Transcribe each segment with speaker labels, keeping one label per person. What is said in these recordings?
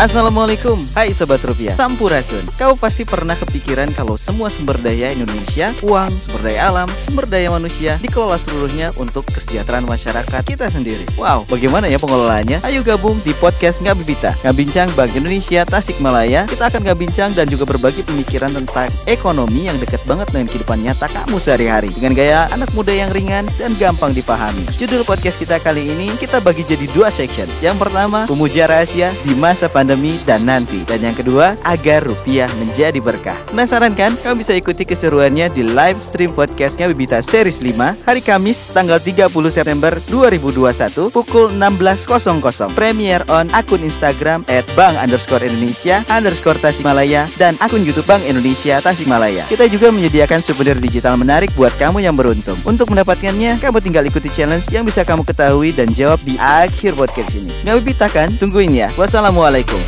Speaker 1: Assalamualaikum, hai Sobat Rupiah. Sampurasun Kau pasti pernah kepikiran kalau semua sumber daya Indonesia Uang, sumber daya alam, sumber daya manusia Dikelola seluruhnya untuk kesejahteraan masyarakat kita sendiri. Wow, bagaimana ya pengelolaannya? Ayo gabung di podcast Ngabibita Ngabincang Bank Indonesia Tasikmalaya Kita akan ngabincang dan juga berbagi pemikiran tentang ekonomi yang dekat banget dengan kehidupan nyata kamu sehari-hari. Dengan gaya anak muda yang ringan dan gampang dipahami. Judul podcast kita kali ini kita bagi jadi dua section. Yang pertama, pemuja rahasia di masa pandemi pandemi dan nanti. Dan yang kedua, agar rupiah menjadi berkah. Penasaran kan? Kamu bisa ikuti keseruannya di live stream podcastnya Bibita Series 5 hari Kamis tanggal 30 September 2021 pukul 16.00 Premier on akun Instagram at Bank underscore Indonesia underscore Tasikmalaya dan akun Youtube Bank Indonesia Tasikmalaya. Kita juga menyediakan souvenir digital menarik buat kamu yang beruntung. Untuk mendapatkannya, kamu tinggal ikuti challenge yang bisa kamu ketahui dan jawab di akhir podcast ini. Nggak Bibita kan? Tungguin ya. Wassalamualaikum.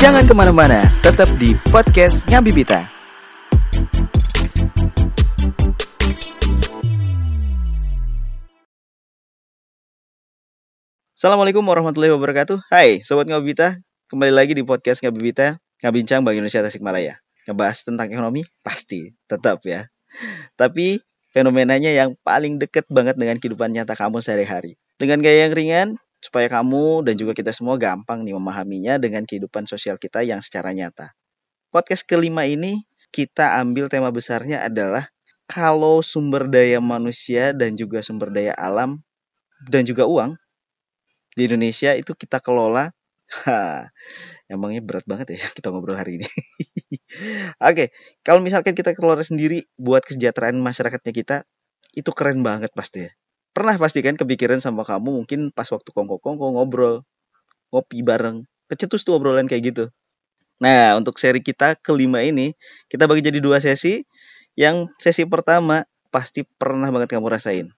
Speaker 1: Jangan ke mana-mana, tetap di podcast Ngabibita. Assalamualaikum warahmatullahi wabarakatuh. Hai, Sobat Ngabibita. Kembali lagi di podcast Ngabibita, Ngabincang Bank Indonesia Tasikmalaya. Ngebahas tentang ekonomi? Pasti, tetap ya. Tapi fenomenanya yang paling deket banget dengan kehidupan nyata kamu sehari-hari. Dengan gaya yang ringan, supaya kamu dan juga kita semua gampang nih memahaminya dengan kehidupan sosial kita yang secara nyata. Podcast kelima ini kita ambil tema besarnya adalah kalau sumber daya manusia dan juga sumber daya alam dan juga uang di Indonesia itu kita kelola. emangnya berat banget ya kita ngobrol hari ini. Oke, kalau misalkan kita kelola sendiri buat kesejahteraan masyarakatnya kita, itu keren banget pasti ya. Pernah pasti kan kepikiran sama kamu mungkin pas waktu kongko-kongko ngobrol ngopi bareng kecetus tuh obrolan kayak gitu. Nah untuk seri kita kelima ini kita bagi jadi dua sesi. Yang sesi pertama pasti pernah banget kamu rasain.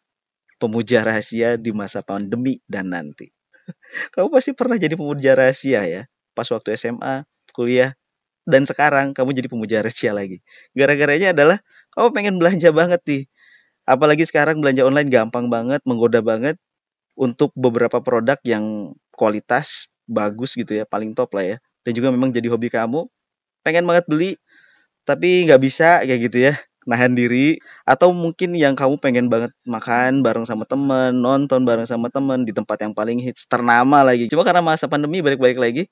Speaker 1: Pemuja rahasia di masa pandemi dan nanti. Kamu pasti pernah jadi pemuja rahasia ya pas waktu SMA kuliah dan sekarang kamu jadi pemuja rahasia lagi. Gara-garanya adalah kamu pengen belanja banget nih. Apalagi sekarang belanja online gampang banget, menggoda banget untuk beberapa produk yang kualitas bagus gitu ya, paling top lah ya. Dan juga memang jadi hobi kamu, pengen banget beli tapi nggak bisa kayak gitu ya nahan diri atau mungkin yang kamu pengen banget makan bareng sama temen nonton bareng sama temen di tempat yang paling hits ternama lagi. Cuma karena masa pandemi balik-balik lagi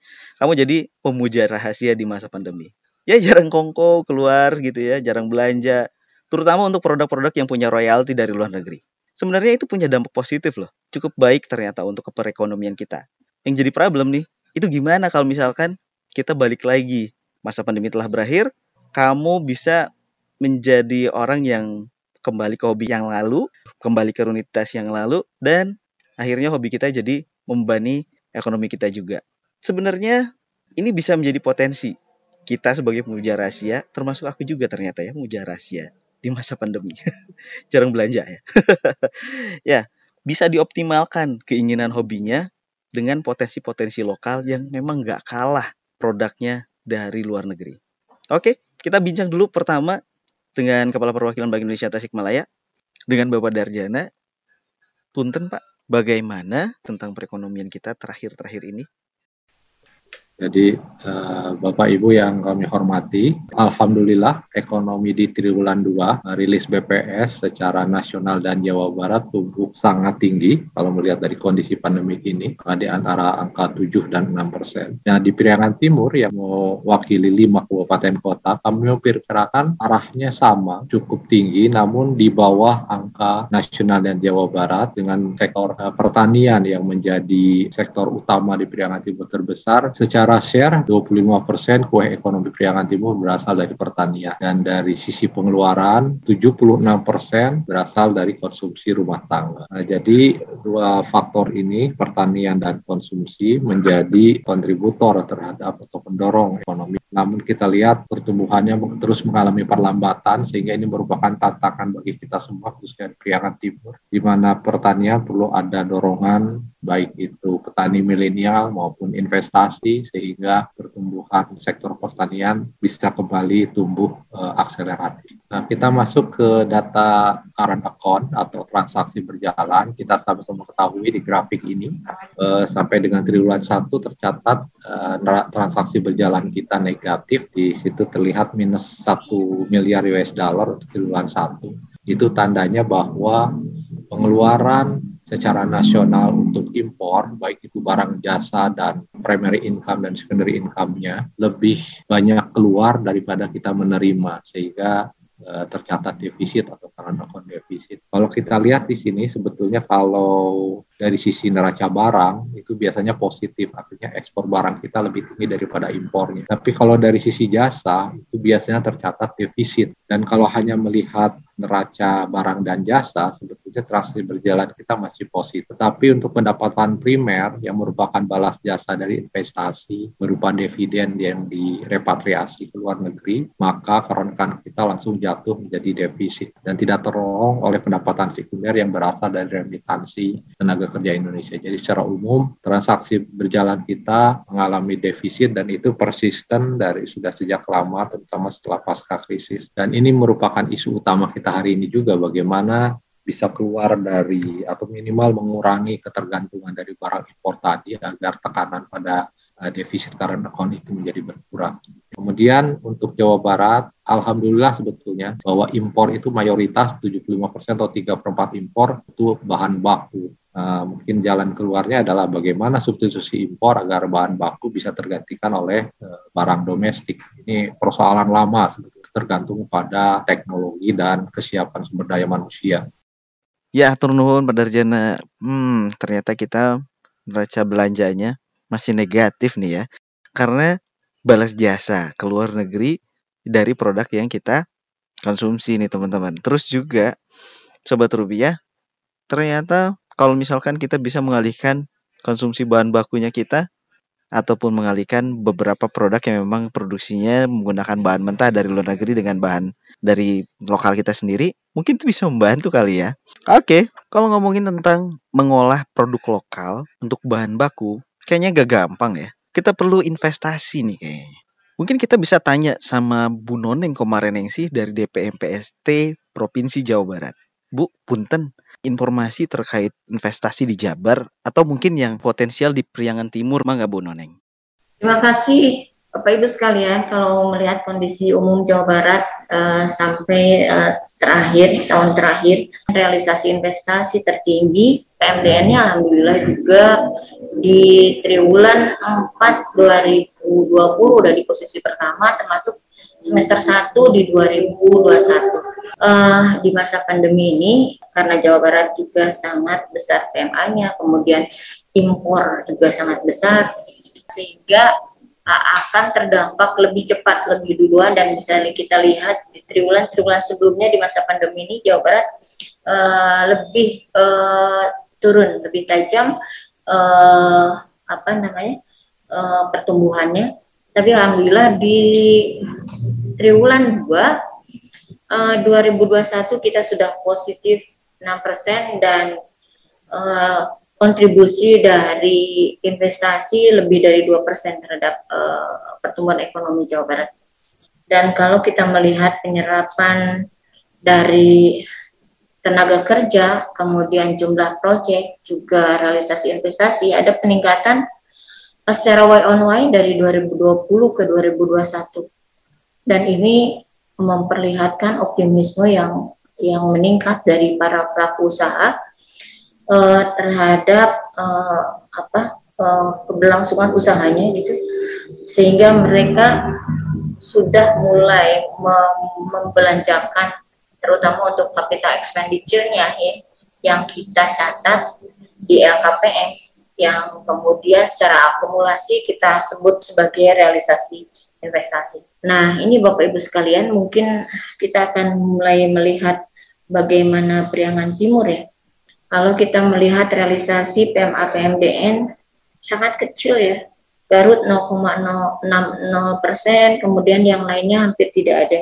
Speaker 1: kamu jadi pemuja rahasia di masa pandemi. Ya jarang kongko keluar gitu ya jarang belanja. Terutama untuk produk-produk yang punya royalti dari luar negeri. Sebenarnya itu punya dampak positif loh, cukup baik ternyata untuk perekonomian kita. Yang jadi problem nih, itu gimana kalau misalkan kita balik lagi, masa pandemi telah berakhir, kamu bisa menjadi orang yang kembali ke hobi yang lalu, kembali ke rutinitas yang lalu, dan akhirnya hobi kita jadi membebani ekonomi kita juga. Sebenarnya ini bisa menjadi potensi kita sebagai pemuja rahasia, termasuk aku juga ternyata ya pemuja rahasia di masa pandemi. Jarang belanja ya. ya, bisa dioptimalkan keinginan hobinya dengan potensi-potensi lokal yang memang nggak kalah produknya dari luar negeri. Oke, kita bincang dulu pertama dengan Kepala Perwakilan Bank Indonesia Tasikmalaya dengan Bapak Darjana. Punten Pak, bagaimana tentang perekonomian kita terakhir-terakhir ini?
Speaker 2: Jadi uh, Bapak Ibu yang kami hormati, Alhamdulillah ekonomi di triwulan 2 rilis BPS secara nasional dan Jawa Barat tumbuh sangat tinggi kalau melihat dari kondisi pandemi ini di antara angka 7 dan 6 persen. Nah di Priangan Timur yang mewakili lima kabupaten kota, kami memperkirakan arahnya sama, cukup tinggi namun di bawah angka nasional dan Jawa Barat dengan sektor uh, pertanian yang menjadi sektor utama di Priangan Timur terbesar secara secara share 25% kue ekonomi Priangan Timur berasal dari pertanian dan dari sisi pengeluaran 76% berasal dari konsumsi rumah tangga. Nah, jadi dua faktor ini pertanian dan konsumsi menjadi kontributor terhadap atau pendorong ekonomi. Namun kita lihat pertumbuhannya terus mengalami perlambatan sehingga ini merupakan tantangan bagi kita semua khususnya Priangan Timur di mana pertanian perlu ada dorongan baik itu petani milenial maupun investasi sehingga pertumbuhan sektor pertanian bisa kembali tumbuh uh, akseleratif. Nah, kita masuk ke data current account atau transaksi berjalan. Kita sama-sama ketahui di grafik ini uh, sampai dengan triwulan 1 tercatat uh, transaksi berjalan kita negatif. Di situ terlihat minus 1 miliar US dollar triwulan 1. Itu tandanya bahwa pengeluaran secara nasional untuk impor, baik itu barang jasa dan primary income dan secondary income-nya, lebih banyak keluar daripada kita menerima, sehingga uh, tercatat defisit atau current account defisit. Kalau kita lihat di sini sebetulnya kalau dari sisi neraca barang itu biasanya positif, artinya ekspor barang kita lebih tinggi daripada impornya. Tapi kalau dari sisi jasa itu biasanya tercatat defisit. Dan kalau hanya melihat neraca barang dan jasa, sebetulnya transaksi berjalan kita masih positif. Tetapi untuk pendapatan primer yang merupakan balas jasa dari investasi berupa dividen yang direpatriasi ke luar negeri, maka keronkan kita langsung jatuh menjadi defisit dan tidak terolong oleh pendapatan sekunder yang berasal dari remitansi tenaga kerja Indonesia. Jadi secara umum transaksi berjalan kita mengalami defisit dan itu persisten dari sudah sejak lama terutama setelah pasca krisis. Dan ini merupakan isu utama kita hari ini juga bagaimana bisa keluar dari atau minimal mengurangi ketergantungan dari barang impor tadi agar tekanan pada uh, defisit current account itu menjadi berkurang. Kemudian untuk Jawa Barat, alhamdulillah sebetulnya bahwa impor itu mayoritas 75% atau 3 per 4 impor itu bahan baku. Uh, mungkin jalan keluarnya adalah bagaimana substitusi impor agar bahan baku bisa tergantikan oleh uh, barang domestik. Ini persoalan lama tergantung pada teknologi dan kesiapan sumber daya manusia.
Speaker 1: Ya, turun nuhun Darjana. Hmm, ternyata kita neraca belanjanya masih negatif nih ya. Karena balas jasa ke luar negeri dari produk yang kita konsumsi nih teman-teman. Terus juga sobat rupiah, ternyata kalau misalkan kita bisa mengalihkan konsumsi bahan bakunya kita ataupun mengalihkan beberapa produk yang memang produksinya menggunakan bahan mentah dari luar negeri dengan bahan dari lokal kita sendiri, mungkin itu bisa membantu kali ya. Oke, kalau ngomongin tentang mengolah produk lokal untuk bahan baku, kayaknya gak gampang ya. Kita perlu investasi nih kayaknya. Mungkin kita bisa tanya sama Bu Noneng kemarin yang sih dari DPMPST Provinsi Jawa Barat. Bu, punten, informasi terkait investasi di Jabar atau mungkin yang potensial di Priangan Timur, mah Bu Noneng?
Speaker 3: Terima kasih Bapak Ibu sekalian, kalau melihat kondisi umum Jawa Barat uh, sampai uh, terakhir tahun terakhir realisasi investasi tertinggi PMDN-nya alhamdulillah juga di triwulan 4 2020 udah di posisi pertama termasuk semester 1 di 2021. Uh, eh, di masa pandemi ini karena Jawa Barat juga sangat besar PMA-nya, kemudian impor juga sangat besar sehingga uh, akan terdampak lebih cepat, lebih duluan dan bisa kita lihat di triwulan-triwulan sebelumnya di masa pandemi ini Jawa Barat uh, lebih uh, turun, lebih tajam uh, apa namanya uh, pertumbuhannya. Tapi alhamdulillah di triwulan 2 uh, 2021 kita sudah positif 6% dan uh, kontribusi dari investasi lebih dari 2% terhadap uh, pertumbuhan ekonomi Jawa Barat. Dan kalau kita melihat penyerapan dari tenaga kerja, kemudian jumlah proyek, juga realisasi investasi, ada peningkatan secara Y on Y dari 2020 ke 2021. Dan ini memperlihatkan optimisme yang yang meningkat dari para pelaku usaha uh, terhadap uh, apa uh, keberlangsungan usahanya gitu. Sehingga mereka sudah mulai mem membelanjakan terutama untuk capital expenditure-nya ya yang kita catat di LKPM yang kemudian secara akumulasi kita sebut sebagai realisasi investasi. Nah, ini Bapak Ibu sekalian, mungkin kita akan mulai melihat bagaimana Priangan Timur ya. Kalau kita melihat realisasi PMA PMDN sangat kecil ya. Garut 0,060 persen, kemudian yang lainnya hampir tidak ada.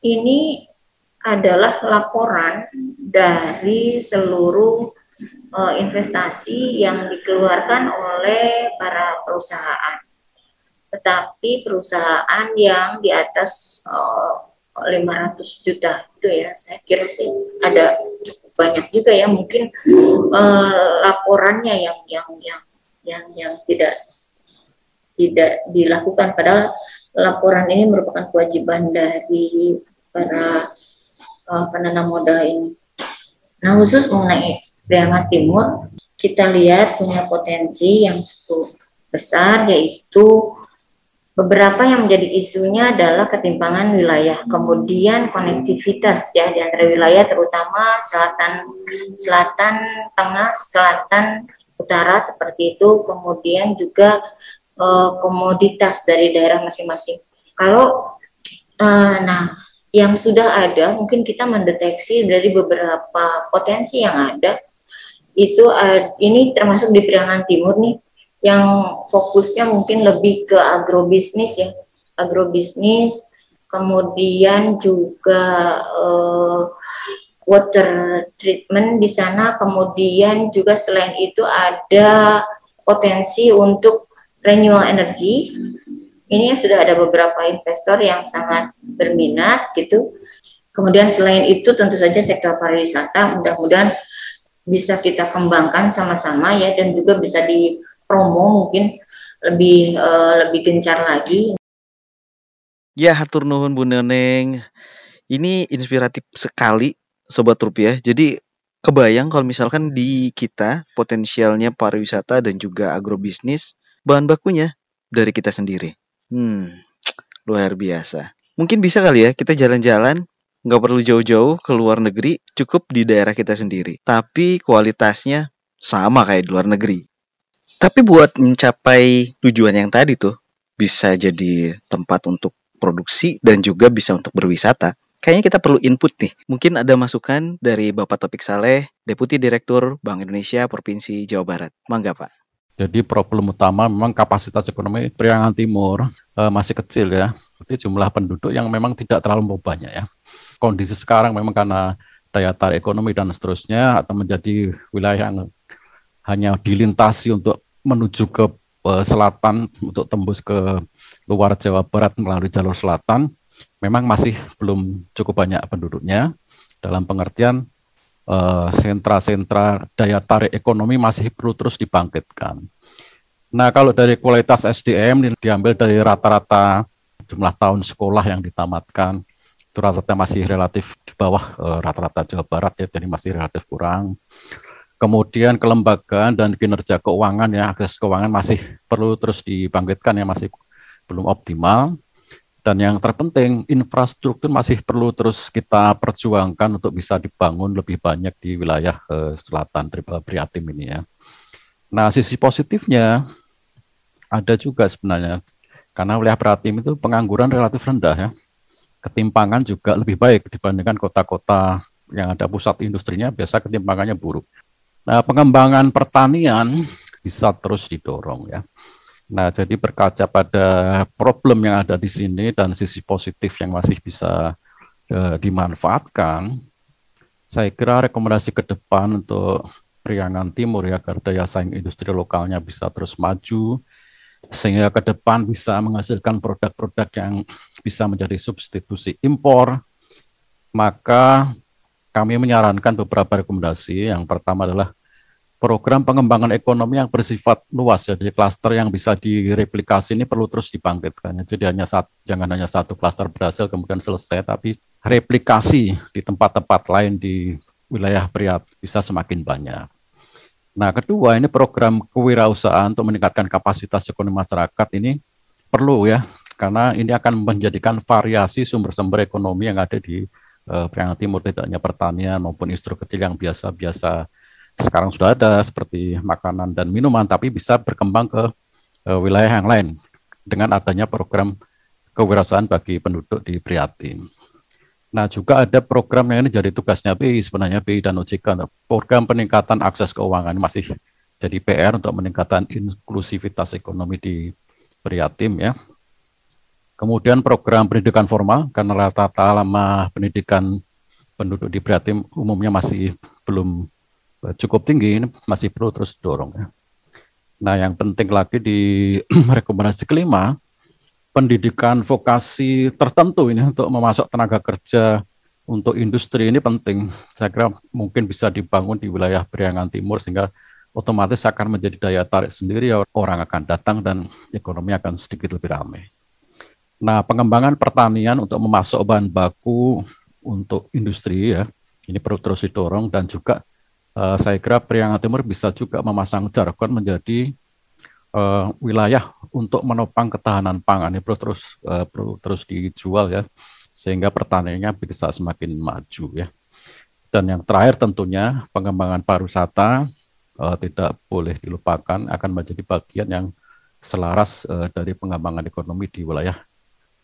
Speaker 3: Ini adalah laporan dari seluruh uh, investasi yang dikeluarkan oleh para perusahaan. Tetapi perusahaan yang di atas uh, 500 juta itu ya, saya kira sih ada cukup banyak juga ya mungkin uh, laporannya yang yang yang yang yang tidak tidak dilakukan padahal laporan ini merupakan kewajiban dari para uh, penanam modal ini. Nah khusus mengenai Priangan Timur, kita lihat punya potensi yang cukup besar yaitu beberapa yang menjadi isunya adalah ketimpangan wilayah, kemudian konektivitas ya di antara wilayah terutama selatan, selatan, tengah, selatan, utara seperti itu, kemudian juga uh, komoditas dari daerah masing-masing. Kalau uh, nah yang sudah ada mungkin kita mendeteksi dari beberapa potensi yang ada itu ini termasuk di Priangan Timur nih yang fokusnya mungkin lebih ke agrobisnis ya. Agrobisnis kemudian juga uh, water treatment di sana. Kemudian juga selain itu ada potensi untuk renewable energy. Ini sudah ada beberapa investor yang sangat berminat gitu. Kemudian selain itu tentu saja sektor pariwisata mudah-mudahan bisa kita kembangkan sama-sama ya dan juga bisa dipromo mungkin lebih uh, lebih gencar lagi.
Speaker 1: Ya, hatur nuhun Bu Neneng. Ini inspiratif sekali sobat rupiah. Jadi kebayang kalau misalkan di kita potensialnya pariwisata dan juga agrobisnis bahan bakunya dari kita sendiri. Hmm, luar biasa. Mungkin bisa kali ya kita jalan-jalan nggak perlu jauh-jauh ke luar negeri, cukup di daerah kita sendiri. Tapi kualitasnya sama kayak di luar negeri. Tapi buat mencapai tujuan yang tadi tuh, bisa jadi tempat untuk produksi dan juga bisa untuk berwisata. Kayaknya kita perlu input nih. Mungkin ada masukan dari Bapak Topik Saleh, Deputi Direktur Bank Indonesia Provinsi Jawa Barat. Mangga Pak.
Speaker 4: Jadi problem utama memang kapasitas ekonomi Priangan Timur uh, masih kecil ya. Jadi jumlah penduduk yang memang tidak terlalu banyak ya kondisi sekarang memang karena daya tarik ekonomi dan seterusnya atau menjadi wilayah yang hanya dilintasi untuk menuju ke uh, selatan untuk tembus ke luar Jawa Barat melalui jalur selatan memang masih belum cukup banyak penduduknya dalam pengertian uh, sentra-sentra daya tarik ekonomi masih perlu terus dibangkitkan. Nah, kalau dari kualitas SDM diambil dari rata-rata jumlah tahun sekolah yang ditamatkan, itu rata-rata masih relatif di bawah eh, rata-rata uh, Jawa Barat ya, jadi masih relatif kurang. Kemudian kelembagaan dan kinerja keuangan ya, akses keuangan masih perlu terus dibangkitkan ya, masih belum optimal. Dan yang terpenting, infrastruktur masih perlu terus kita perjuangkan untuk bisa dibangun lebih banyak di wilayah uh, selatan Priatim ini ya. Nah, sisi positifnya ada juga sebenarnya, karena wilayah Priatim itu pengangguran relatif rendah ya ketimpangan juga lebih baik dibandingkan kota-kota yang ada pusat industrinya, biasa ketimpangannya buruk. Nah, pengembangan pertanian bisa terus didorong ya. Nah, jadi berkaca pada problem yang ada di sini dan sisi positif yang masih bisa uh, dimanfaatkan, saya kira rekomendasi ke depan untuk Priangan Timur ya agar daya saing industri lokalnya bisa terus maju, sehingga ke depan bisa menghasilkan produk-produk yang bisa menjadi substitusi impor, maka kami menyarankan beberapa rekomendasi. Yang pertama adalah program pengembangan ekonomi yang bersifat luas, jadi klaster yang bisa direplikasi ini perlu terus dibangkitkan. Jadi hanya satu, jangan hanya satu klaster berhasil kemudian selesai, tapi replikasi di tempat-tempat lain di wilayah Priat bisa semakin banyak. Nah, kedua ini program kewirausahaan untuk meningkatkan kapasitas ekonomi masyarakat ini perlu ya, karena ini akan menjadikan variasi sumber-sumber ekonomi yang ada di uh, Priangan Timur, tidak hanya pertanian maupun industri kecil yang biasa-biasa sekarang sudah ada seperti makanan dan minuman, tapi bisa berkembang ke uh, wilayah yang lain dengan adanya program kewirausahaan bagi penduduk di Priatin. Nah, juga ada program yang ini jadi tugasnya BI sebenarnya BI dan OJK. Program peningkatan akses keuangan masih jadi PR untuk meningkatkan inklusivitas ekonomi di Priatim ya. Kemudian program pendidikan formal karena rata-rata lama pendidikan penduduk di Priatim umumnya masih belum cukup tinggi ini masih perlu terus dorong ya. Nah, yang penting lagi di rekomendasi kelima, pendidikan vokasi tertentu ini untuk memasuk tenaga kerja untuk industri ini penting. Saya kira mungkin bisa dibangun di wilayah Priangan Timur sehingga otomatis akan menjadi daya tarik sendiri orang akan datang dan ekonomi akan sedikit lebih ramai. Nah, pengembangan pertanian untuk memasuk bahan baku untuk industri ya, ini perlu terus didorong dan juga uh, saya kira Priangan Timur bisa juga memasang jargon menjadi uh, wilayah untuk menopang ketahanan pangan ini perlu terus uh, perlu terus dijual ya sehingga pertaniannya bisa semakin maju ya. Dan yang terakhir tentunya pengembangan pariwisata uh, tidak boleh dilupakan akan menjadi bagian yang selaras uh, dari pengembangan ekonomi di wilayah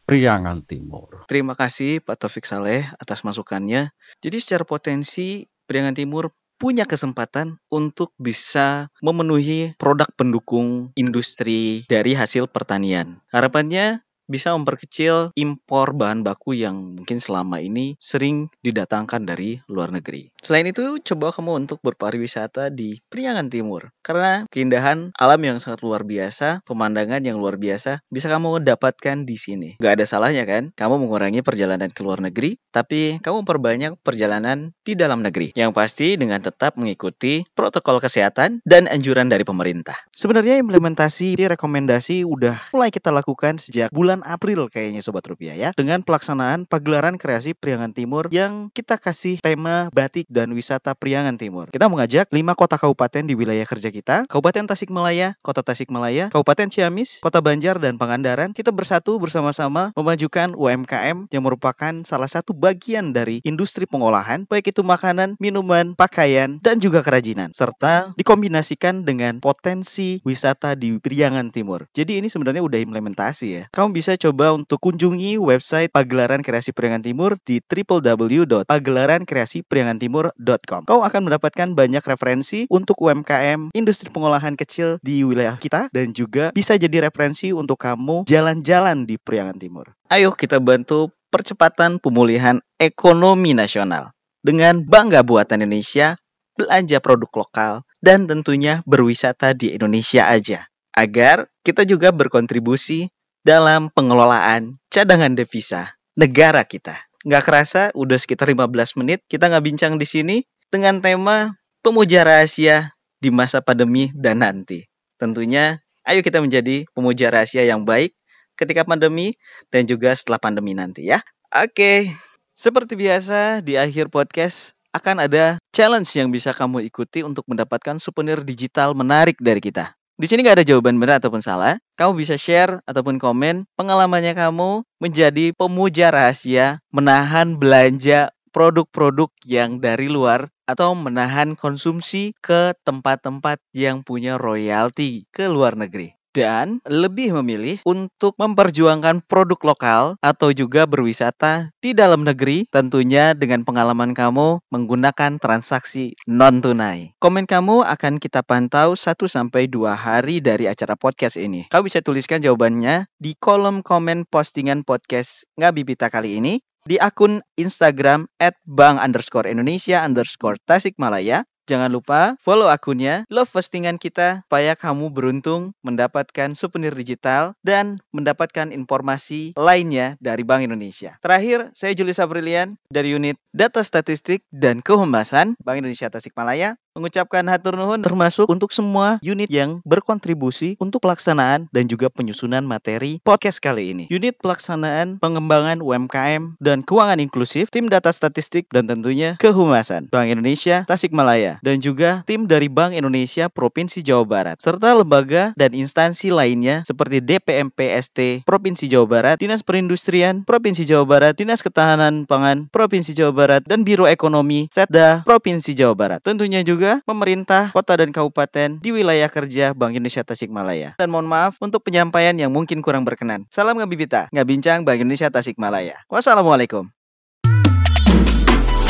Speaker 4: Priangan Timur.
Speaker 1: Terima kasih Pak Taufik Saleh atas masukannya. Jadi secara potensi Priangan Timur punya kesempatan untuk bisa memenuhi produk pendukung industri dari hasil pertanian. Harapannya bisa memperkecil impor bahan baku yang mungkin selama ini sering didatangkan dari luar negeri. Selain itu, coba kamu untuk berpariwisata di Priangan Timur. Karena keindahan alam yang sangat luar biasa, pemandangan yang luar biasa, bisa kamu dapatkan di sini. Gak ada salahnya kan, kamu mengurangi perjalanan ke luar negeri, tapi kamu memperbanyak perjalanan di dalam negeri. Yang pasti dengan tetap mengikuti protokol kesehatan dan anjuran dari pemerintah. Sebenarnya implementasi rekomendasi udah mulai kita lakukan sejak bulan April kayaknya Sobat Rupiah ya. Dengan pelaksanaan pagelaran kreasi Priangan Timur yang kita kasih tema batik dan wisata Priangan Timur. Kita mengajak lima kota kabupaten di wilayah kerja kita. Kabupaten Tasikmalaya, Kota Tasikmalaya, Kabupaten Ciamis, Kota Banjar, dan Pangandaran. Kita bersatu bersama-sama memajukan UMKM yang merupakan salah satu bagian dari industri pengolahan, baik itu makanan, minuman, pakaian, dan juga kerajinan. Serta dikombinasikan dengan potensi wisata di Priangan Timur. Jadi ini sebenarnya udah implementasi ya. Kamu bisa bisa coba untuk kunjungi website Pagelaran Kreasi Priangan Timur di www.pagelaran-kreasi-priangan-timur.com. Kau akan mendapatkan banyak referensi untuk UMKM, industri pengolahan kecil di wilayah kita dan juga bisa jadi referensi untuk kamu jalan-jalan di Priangan Timur. Ayo kita bantu percepatan pemulihan ekonomi nasional dengan bangga buatan Indonesia, belanja produk lokal, dan tentunya berwisata di Indonesia aja agar kita juga berkontribusi dalam pengelolaan cadangan devisa negara kita. Nggak kerasa udah sekitar 15 menit kita nggak bincang di sini dengan tema pemuja rahasia di masa pandemi dan nanti. Tentunya ayo kita menjadi pemuja rahasia yang baik ketika pandemi dan juga setelah pandemi nanti ya. Oke, seperti biasa di akhir podcast akan ada challenge yang bisa kamu ikuti untuk mendapatkan souvenir digital menarik dari kita. Di sini nggak ada jawaban benar ataupun salah. Kamu bisa share ataupun komen pengalamannya kamu menjadi pemuja rahasia, menahan belanja produk-produk yang dari luar atau menahan konsumsi ke tempat-tempat yang punya royalti ke luar negeri dan lebih memilih untuk memperjuangkan produk lokal atau juga berwisata di dalam negeri tentunya dengan pengalaman kamu menggunakan transaksi non tunai. Komen kamu akan kita pantau 1 sampai 2 hari dari acara podcast ini. Kau bisa tuliskan jawabannya di kolom komen postingan podcast Ngabibita kali ini di akun Instagram at bank underscore Indonesia underscore Tasikmalaya Jangan lupa follow akunnya, love postingan kita supaya kamu beruntung mendapatkan souvenir digital dan mendapatkan informasi lainnya dari Bank Indonesia. Terakhir, saya Julius Aprilian dari unit Data Statistik dan Kehumasan Bank Indonesia Tasikmalaya mengucapkan hatur nuhun termasuk untuk semua unit yang berkontribusi untuk pelaksanaan dan juga penyusunan materi podcast kali ini. Unit pelaksanaan pengembangan UMKM dan keuangan inklusif, tim data statistik dan tentunya kehumasan Bank Indonesia Tasikmalaya dan juga tim dari Bank Indonesia Provinsi Jawa Barat serta lembaga dan instansi lainnya seperti DPMPST Provinsi Jawa Barat, Dinas Perindustrian Provinsi Jawa Barat, Dinas Ketahanan Pangan Provinsi Jawa Barat dan Biro Ekonomi Setda Provinsi Jawa Barat. Tentunya juga juga pemerintah kota dan kabupaten di wilayah kerja Bank Indonesia Tasikmalaya. Dan mohon maaf untuk penyampaian yang mungkin kurang berkenan. Salam Ngabibita, Ngabincang Bank Indonesia Tasikmalaya. Wassalamualaikum.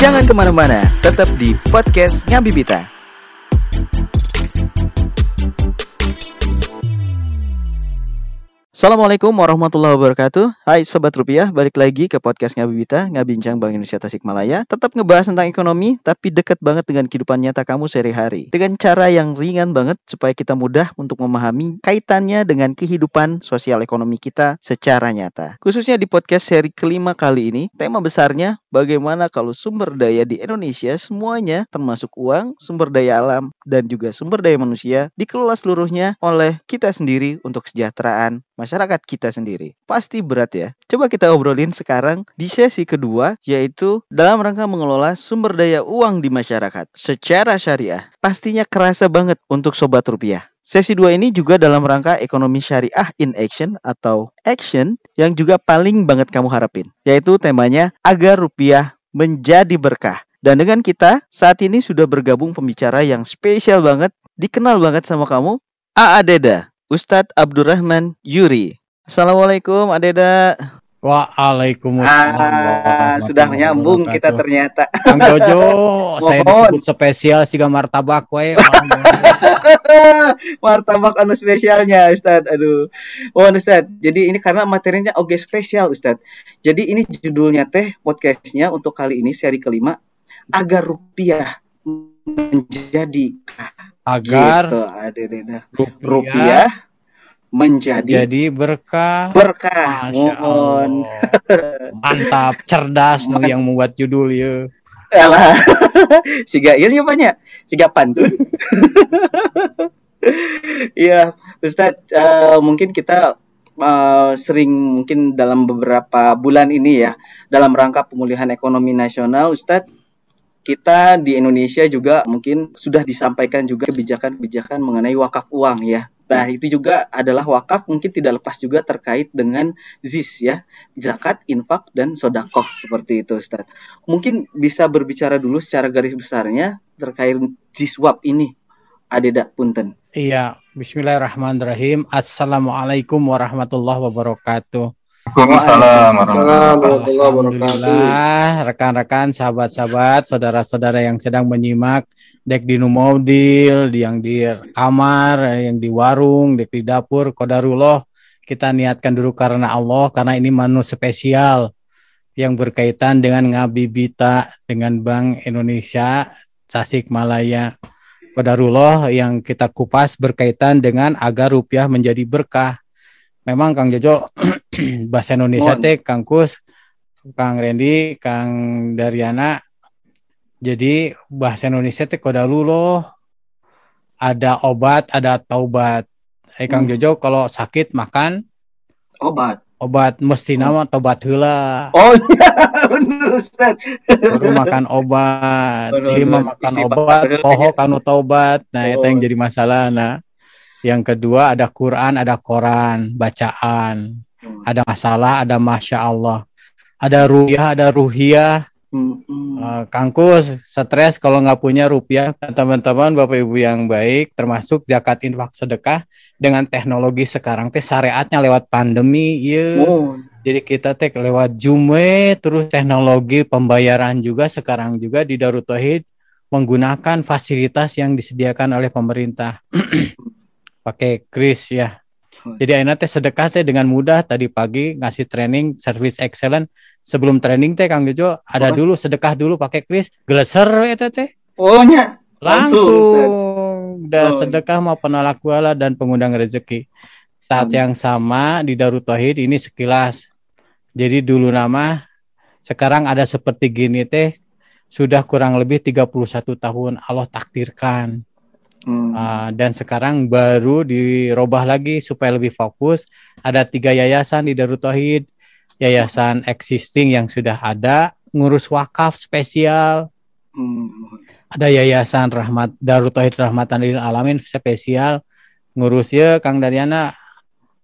Speaker 1: Jangan ke mana-mana, tetap di podcast Ngabibita. Assalamualaikum warahmatullahi wabarakatuh. Hai Sobat Rupiah, balik lagi ke podcast Ngabibita, Ngabincang Bank Indonesia Tasikmalaya. Tetap ngebahas tentang ekonomi, tapi deket banget dengan kehidupan nyata kamu sehari-hari. Dengan cara yang ringan banget, supaya kita mudah untuk memahami kaitannya dengan kehidupan sosial ekonomi kita secara nyata. Khususnya di podcast seri kelima kali ini, tema besarnya bagaimana kalau sumber daya di Indonesia semuanya, termasuk uang, sumber daya alam, dan juga sumber daya manusia, dikelola seluruhnya oleh kita sendiri untuk kesejahteraan masyarakat kita sendiri. Pasti berat ya. Coba kita obrolin sekarang di sesi kedua yaitu dalam rangka mengelola sumber daya uang di masyarakat secara syariah. Pastinya kerasa banget untuk sobat rupiah. Sesi 2 ini juga dalam rangka ekonomi syariah in action atau action yang juga paling banget kamu harapin. Yaitu temanya agar rupiah menjadi berkah. Dan dengan kita saat ini sudah bergabung pembicara yang spesial banget, dikenal banget sama kamu, A Deda. Ustadz Abdurrahman Yuri. Assalamualaikum Adeda.
Speaker 5: Waalaikumsalam.
Speaker 1: Ah, sudah nyambung kita ternyata.
Speaker 5: Kang Jojo, saya disebut spesial siga martabak we.
Speaker 1: martabak anu spesialnya Ustadz. Aduh. Oh Ustadz, jadi ini karena materinya oke spesial Ustadz. Jadi ini judulnya teh podcastnya untuk kali ini seri kelima agar rupiah menjadi
Speaker 5: agar
Speaker 1: gitu, rupiah, rupiah menjadi
Speaker 5: jadi berkah.
Speaker 1: berkah.
Speaker 5: Mohon. Mantap cerdas nu yang membuat judul ya.
Speaker 1: Alah. Siga ieu ya banyak. Siga pantun. Iya, Ustadz, uh, mungkin kita uh, sering mungkin dalam beberapa bulan ini ya, dalam rangka pemulihan ekonomi nasional, Ustadz, kita di Indonesia juga mungkin sudah disampaikan juga kebijakan-kebijakan mengenai wakaf uang ya. Nah, itu juga adalah wakaf mungkin tidak lepas juga terkait dengan ZIS ya, zakat, infak, dan sodakoh seperti itu Ustaz. Mungkin bisa berbicara dulu secara garis besarnya terkait ZISWAP ini. Adeda Punten.
Speaker 5: Iya, Bismillahirrahmanirrahim. Assalamualaikum warahmatullahi wabarakatuh.
Speaker 2: Waalaikumsalam
Speaker 5: Alhamdulillah, rekan-rekan, sahabat-sahabat, saudara-saudara yang sedang menyimak dek di mobil, yang di kamar, yang di warung, dek di dapur, kodarullah, kita niatkan dulu karena Allah, karena ini manu spesial yang berkaitan dengan ngabibita dengan Bank Indonesia Tasik Malaya. Kodarullah yang kita kupas berkaitan dengan agar rupiah menjadi berkah memang Kang Jojo bahasa Indonesia teh Kang Kus, Kang Randy, Kang Dariana. Jadi bahasa Indonesia teh kodalu loh. Ada obat, ada taubat. Eh Kang hmm. Jojo kalau sakit makan
Speaker 1: obat.
Speaker 5: Obat mesti nama tobat hula.
Speaker 1: Oh iya, bener Ustaz.
Speaker 5: Baru makan obat. Lima makan obat, poho kanu taubat. Nah, oh. itu yang jadi masalah. Nah, yang kedua ada Quran, ada Koran, bacaan. Hmm. Ada masalah, ada masya Allah. Ada rupiah, ada ruhiah. Hmm. Uh, kangkus, stres kalau nggak punya rupiah. Teman-teman, bapak ibu yang baik, termasuk zakat infak sedekah dengan teknologi sekarang teh syariatnya lewat pandemi, ya. Oh. Jadi kita teh lewat Jume, terus teknologi pembayaran juga sekarang juga di Darut Tauhid menggunakan fasilitas yang disediakan oleh pemerintah. pakai kris ya. Jadi akhirnya teh sedekah teh dengan mudah tadi pagi ngasih training service excellent sebelum training teh Kang Jojo ada oh. dulu sedekah dulu pakai kris geleser eta teh.
Speaker 1: Oh nya.
Speaker 5: Langsung, langsung. dan oh. sedekah mau penolak bala dan pengundang rezeki. Saat Amin. yang sama di Darut Tauhid ini sekilas. Jadi dulu nama sekarang ada seperti gini teh sudah kurang lebih 31 tahun Allah takdirkan Hmm. Uh, dan sekarang baru dirubah lagi supaya lebih fokus. Ada tiga yayasan di Darut Tauhid, yayasan existing yang sudah ada, ngurus wakaf spesial. Hmm. Ada yayasan Rahmat Darut Tauhid Rahmatan lil Alamin spesial ngurus ya Kang Dariana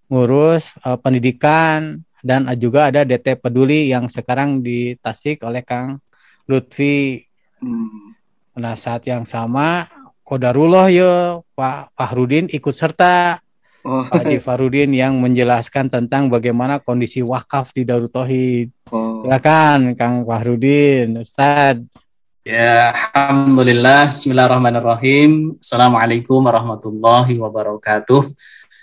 Speaker 5: ngurus uh, pendidikan dan juga ada DT Peduli yang sekarang ditasik oleh Kang Lutfi. Hmm. Nah saat yang sama Kodarullah ya Pak Fahrudin ikut serta oh. Pak Haji Fahrudin yang menjelaskan tentang bagaimana kondisi wakaf di Darut Tauhid. Oh. Silakan Kang Fahrudin, Ustaz.
Speaker 6: Ya, alhamdulillah. Bismillahirrahmanirrahim. Assalamualaikum warahmatullahi wabarakatuh.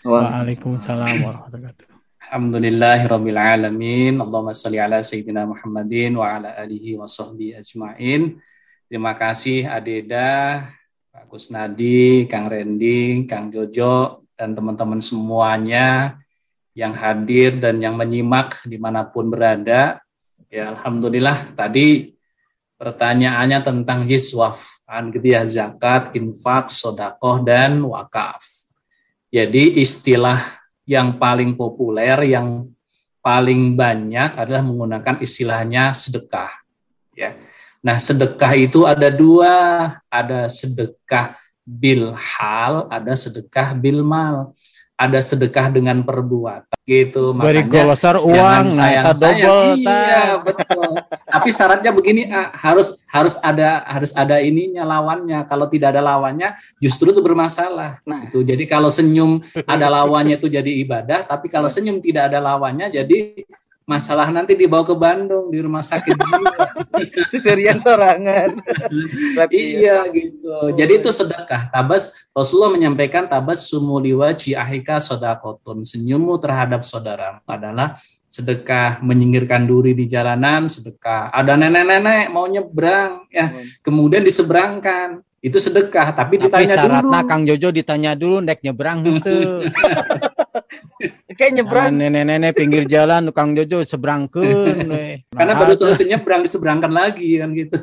Speaker 5: Waalaikumsalam warahmatullahi wabarakatuh.
Speaker 6: Alhamdulillahirabbil alamin. Allahumma shalli ala sayyidina Muhammadin wa ala alihi wa sahbihi ajmain. Terima kasih Adeda, Pak Kusnadi, Kang Rendi, Kang Jojo dan teman-teman semuanya yang hadir dan yang menyimak di mana pun berada. Ya Alhamdulillah tadi pertanyaannya tentang jiswaf, ya, zakat, infak, sodakoh, dan wakaf. Jadi istilah yang paling populer, yang paling banyak adalah menggunakan istilahnya sedekah. Ya. Nah, sedekah itu ada dua, ada sedekah bil hal, ada sedekah bil mal. Ada sedekah dengan perbuatan gitu.
Speaker 5: Beri makanya besar uang
Speaker 6: sayang sayang iya betul. Tapi syaratnya begini harus harus ada harus ada ininya lawannya. Kalau tidak ada lawannya justru itu bermasalah. Nah itu. Jadi kalau senyum ada lawannya itu jadi ibadah tapi kalau senyum tidak ada lawannya jadi masalah nanti dibawa ke Bandung di rumah sakit jiwa.
Speaker 1: Seserian sorangan.
Speaker 6: iya gitu. Jadi itu sedekah. Tabas Rasulullah menyampaikan tabas sumuliwa ahika sodakotun. Senyummu terhadap saudara adalah sedekah menyingkirkan duri di jalanan, sedekah. Ada nenek-nenek mau nyebrang ya, kemudian diseberangkan. Itu sedekah, tapi, tapi ditanya
Speaker 5: syaratnya dulu. Kang Jojo ditanya dulu nek nyebrang itu.
Speaker 1: Kayak nyebrang.
Speaker 5: Nenek-nenek pinggir jalan tukang Jojo seberang ke.
Speaker 6: Karena baru selesai nyebrang diseberangkan lagi kan gitu.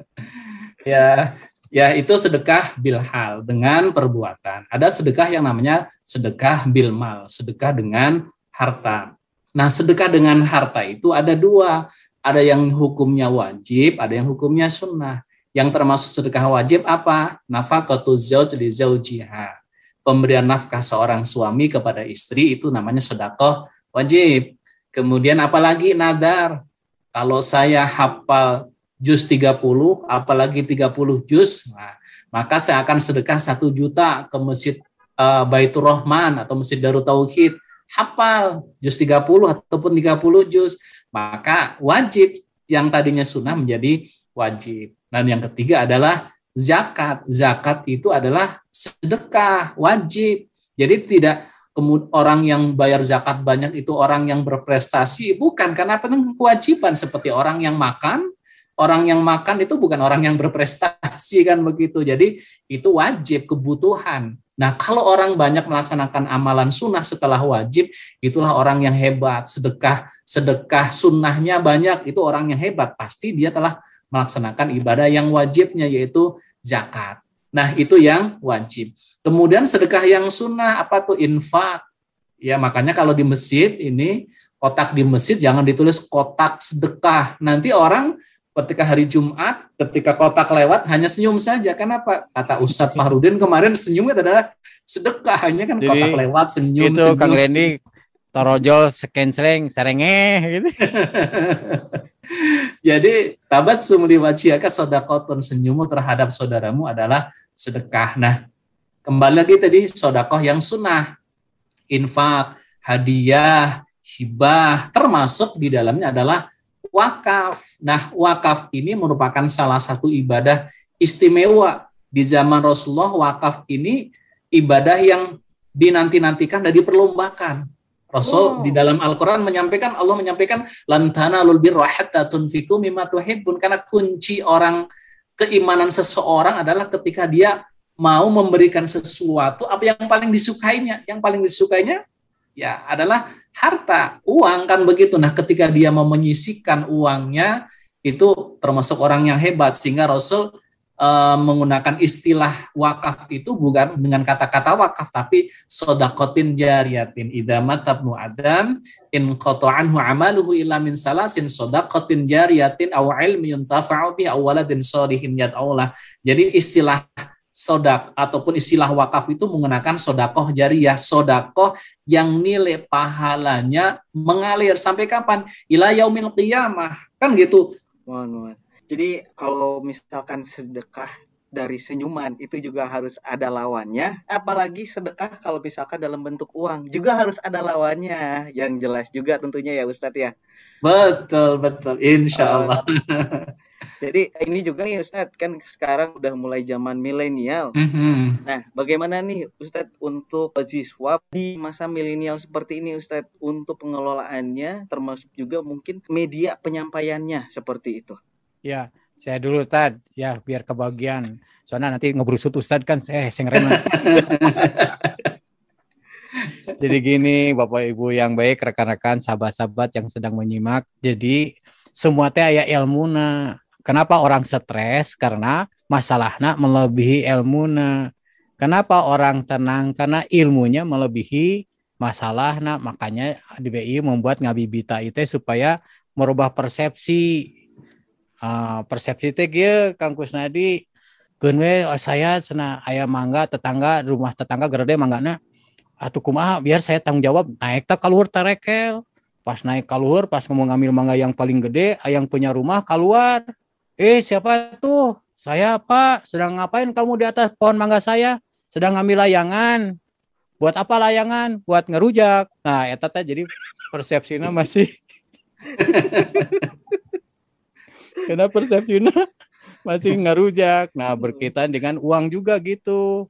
Speaker 6: ya, ya itu sedekah bilhal dengan perbuatan. Ada sedekah yang namanya sedekah bilmal, sedekah dengan harta. Nah, sedekah dengan harta itu ada dua. Ada yang hukumnya wajib, ada yang hukumnya sunnah. Yang termasuk sedekah wajib apa? Nafaqatu zauj li zaujiha pemberian nafkah seorang suami kepada istri itu namanya sedekah wajib. Kemudian apalagi nadar. Kalau saya hafal juz 30, apalagi 30 juz, nah, maka saya akan sedekah satu juta ke masjid uh, Baitur Rahman atau masjid Darut Tauhid. Hafal juz 30 ataupun 30 juz, maka wajib yang tadinya sunnah menjadi wajib. Dan yang ketiga adalah zakat. Zakat itu adalah sedekah, wajib. Jadi tidak kemudian orang yang bayar zakat banyak itu orang yang berprestasi, bukan karena penuh kewajiban seperti orang yang makan, orang yang makan itu bukan orang yang berprestasi kan begitu. Jadi itu wajib kebutuhan. Nah, kalau orang banyak melaksanakan amalan sunnah setelah wajib, itulah orang yang hebat. Sedekah, sedekah sunnahnya banyak, itu orang yang hebat. Pasti dia telah melaksanakan ibadah yang wajibnya, yaitu zakat. Nah, itu yang wajib. Kemudian sedekah yang sunnah apa tuh infak. Ya, makanya kalau di masjid ini kotak di masjid jangan ditulis kotak sedekah. Nanti orang ketika hari Jumat, ketika kotak lewat hanya senyum saja. Kenapa? Kata Ustadz Fahrudin kemarin senyumnya adalah sedekah hanya kan Jadi, kotak lewat senyum.
Speaker 5: Itu senyum, Kang Randy torojol sering serengeh gitu.
Speaker 6: Jadi tabassum li wajhika sedekahun senyummu terhadap saudaramu adalah sedekah. Nah, kembali lagi tadi sodakoh yang sunnah, infak, hadiah, hibah, termasuk di dalamnya adalah wakaf. Nah, wakaf ini merupakan salah satu ibadah istimewa di zaman Rasulullah. Wakaf ini ibadah yang dinanti-nantikan dan diperlombakan. Rasul oh. di dalam Al-Quran menyampaikan, Allah menyampaikan, lantana lul birra hatta tunfiku mimma tuhibbun. Karena kunci orang keimanan seseorang adalah ketika dia mau memberikan sesuatu apa yang paling disukainya. Yang paling disukainya ya adalah harta, uang kan begitu. Nah, ketika dia mau menyisikan uangnya itu termasuk orang yang hebat sehingga Rasul uh, menggunakan istilah wakaf itu bukan dengan kata-kata wakaf tapi sodakotin jariyatin idamat tabnu adam in anhu amaluhu illa min salasin sodakotin jariyatin aw ilmi bi awaladin salihin yad'aulah jadi istilah sodak ataupun istilah wakaf itu menggunakan sodakoh jariah, sodakoh yang nilai pahalanya mengalir sampai kapan? Ila yaumil qiyamah. Kan gitu.
Speaker 1: Jadi kalau misalkan sedekah dari senyuman itu juga harus ada lawannya. Apalagi sedekah kalau misalkan dalam bentuk uang juga harus ada lawannya. Yang jelas juga tentunya ya Ustadz ya.
Speaker 6: Betul betul, Insya Allah.
Speaker 1: Jadi ini juga nih Ustadz kan sekarang udah mulai zaman milenial.
Speaker 6: Mhm.
Speaker 1: Nah, bagaimana nih Ustadz untuk siswa di masa milenial seperti ini Ustadz untuk pengelolaannya termasuk juga mungkin media penyampaiannya seperti itu.
Speaker 5: Ya, saya dulu Ustad, ya biar kebagian. Soalnya nanti ngebrusut Ustad kan saya sing rema. Jadi gini, Bapak Ibu yang baik, rekan-rekan, sahabat-sahabat yang sedang menyimak. Jadi semua teh aya ilmuna. Kenapa orang stres? Karena masalahnya melebihi ilmuna. Kenapa orang tenang? Karena ilmunya melebihi masalahnya. Makanya DBI membuat ngabibita itu supaya merubah persepsi. Ah, persepsi teh Kang Kusnadi. We saya cenah aya mangga tetangga rumah tetangga gede manggana. Atuh kumaha biar saya tanggung jawab naik tak keluar tarekel pas naik keluar pas mau ngambil mangga yang paling gede yang punya rumah keluar eh siapa tuh? Saya pak. Sedang ngapain kamu di atas pohon mangga saya? Sedang ngambil layangan. Buat apa layangan? Buat ngerujak. Nah eta teh jadi persepsinya masih karena persepsinya masih ngerujak. Nah berkaitan dengan uang juga gitu.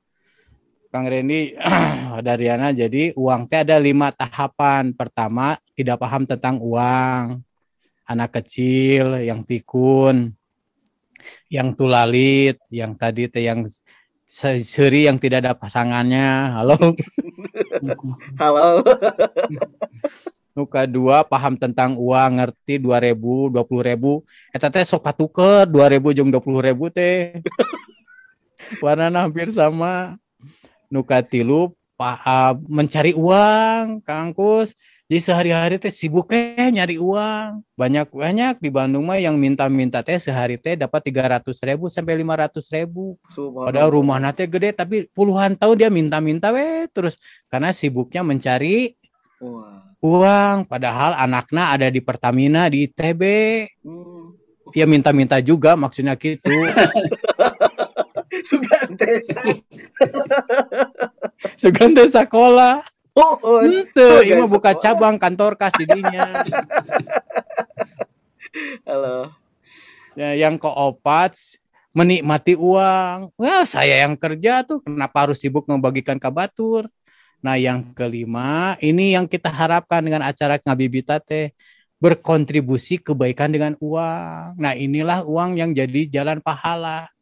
Speaker 5: Kang Randy Dariana jadi uang teh ada lima tahapan. Pertama tidak paham tentang uang. Anak kecil yang pikun yang tulalit yang tadi teh yang se- seri yang tidak ada pasangannya. Halo.
Speaker 1: Halo.
Speaker 5: Nuka dua paham tentang uang ngerti dua ribu dua puluh ribu. Eta teh sok patuker dua ribu jeung dua puluh ribu teh. Warna hampir sama. Nuka tilu paham mencari uang kangkus. Jadi sehari-hari teh sibuk teh nyari uang. Banyak banyak di Bandung mah yang minta-minta teh sehari teh dapat tiga ratus ribu sampai lima ratus ribu. Padahal rumah nate gede tapi puluhan tahun dia minta-minta we terus. Karena sibuknya mencari
Speaker 1: Wah.
Speaker 5: Uang padahal anaknya ada di Pertamina di ITB
Speaker 1: Hmm.
Speaker 5: ya minta-minta juga maksudnya gitu
Speaker 1: Sugante.
Speaker 5: sugante sekolah
Speaker 1: Oh, oh.
Speaker 5: itu ini buka cabang kantor kas didinya
Speaker 1: Halo.
Speaker 5: ya, yang keopat menikmati uang wah saya yang kerja tuh kenapa harus sibuk membagikan kabatur nah yang kelima ini yang kita harapkan dengan acara ngabibita teh berkontribusi kebaikan dengan uang. Nah inilah uang yang jadi jalan pahala.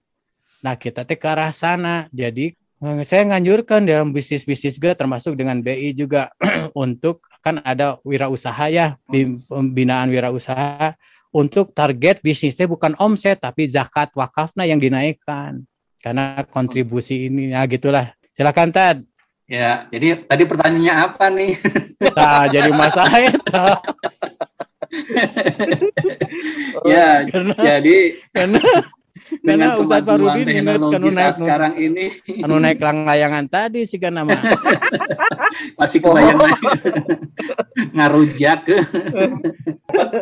Speaker 5: Nah kita teh ke arah sana. Jadi eh, saya nganjurkan dalam bisnis-bisnis juga termasuk dengan BI juga untuk kan ada wirausaha ya di pembinaan wirausaha untuk target bisnisnya bukan omset tapi zakat wakafnya yang dinaikkan. Karena kontribusi ini ya gitulah. Silakan Tad
Speaker 6: Ya, jadi tadi pertanyaannya apa nih?
Speaker 5: nah, jadi masalah itu
Speaker 6: ya,
Speaker 5: karena
Speaker 6: jadi
Speaker 5: karena
Speaker 6: dengan
Speaker 5: karena
Speaker 6: kemajuan
Speaker 5: Farudin ingat
Speaker 6: teknologi
Speaker 5: naik
Speaker 6: sekarang ini
Speaker 5: anu naik layangan tadi sih kan nama
Speaker 6: masih kebayang ngarujak.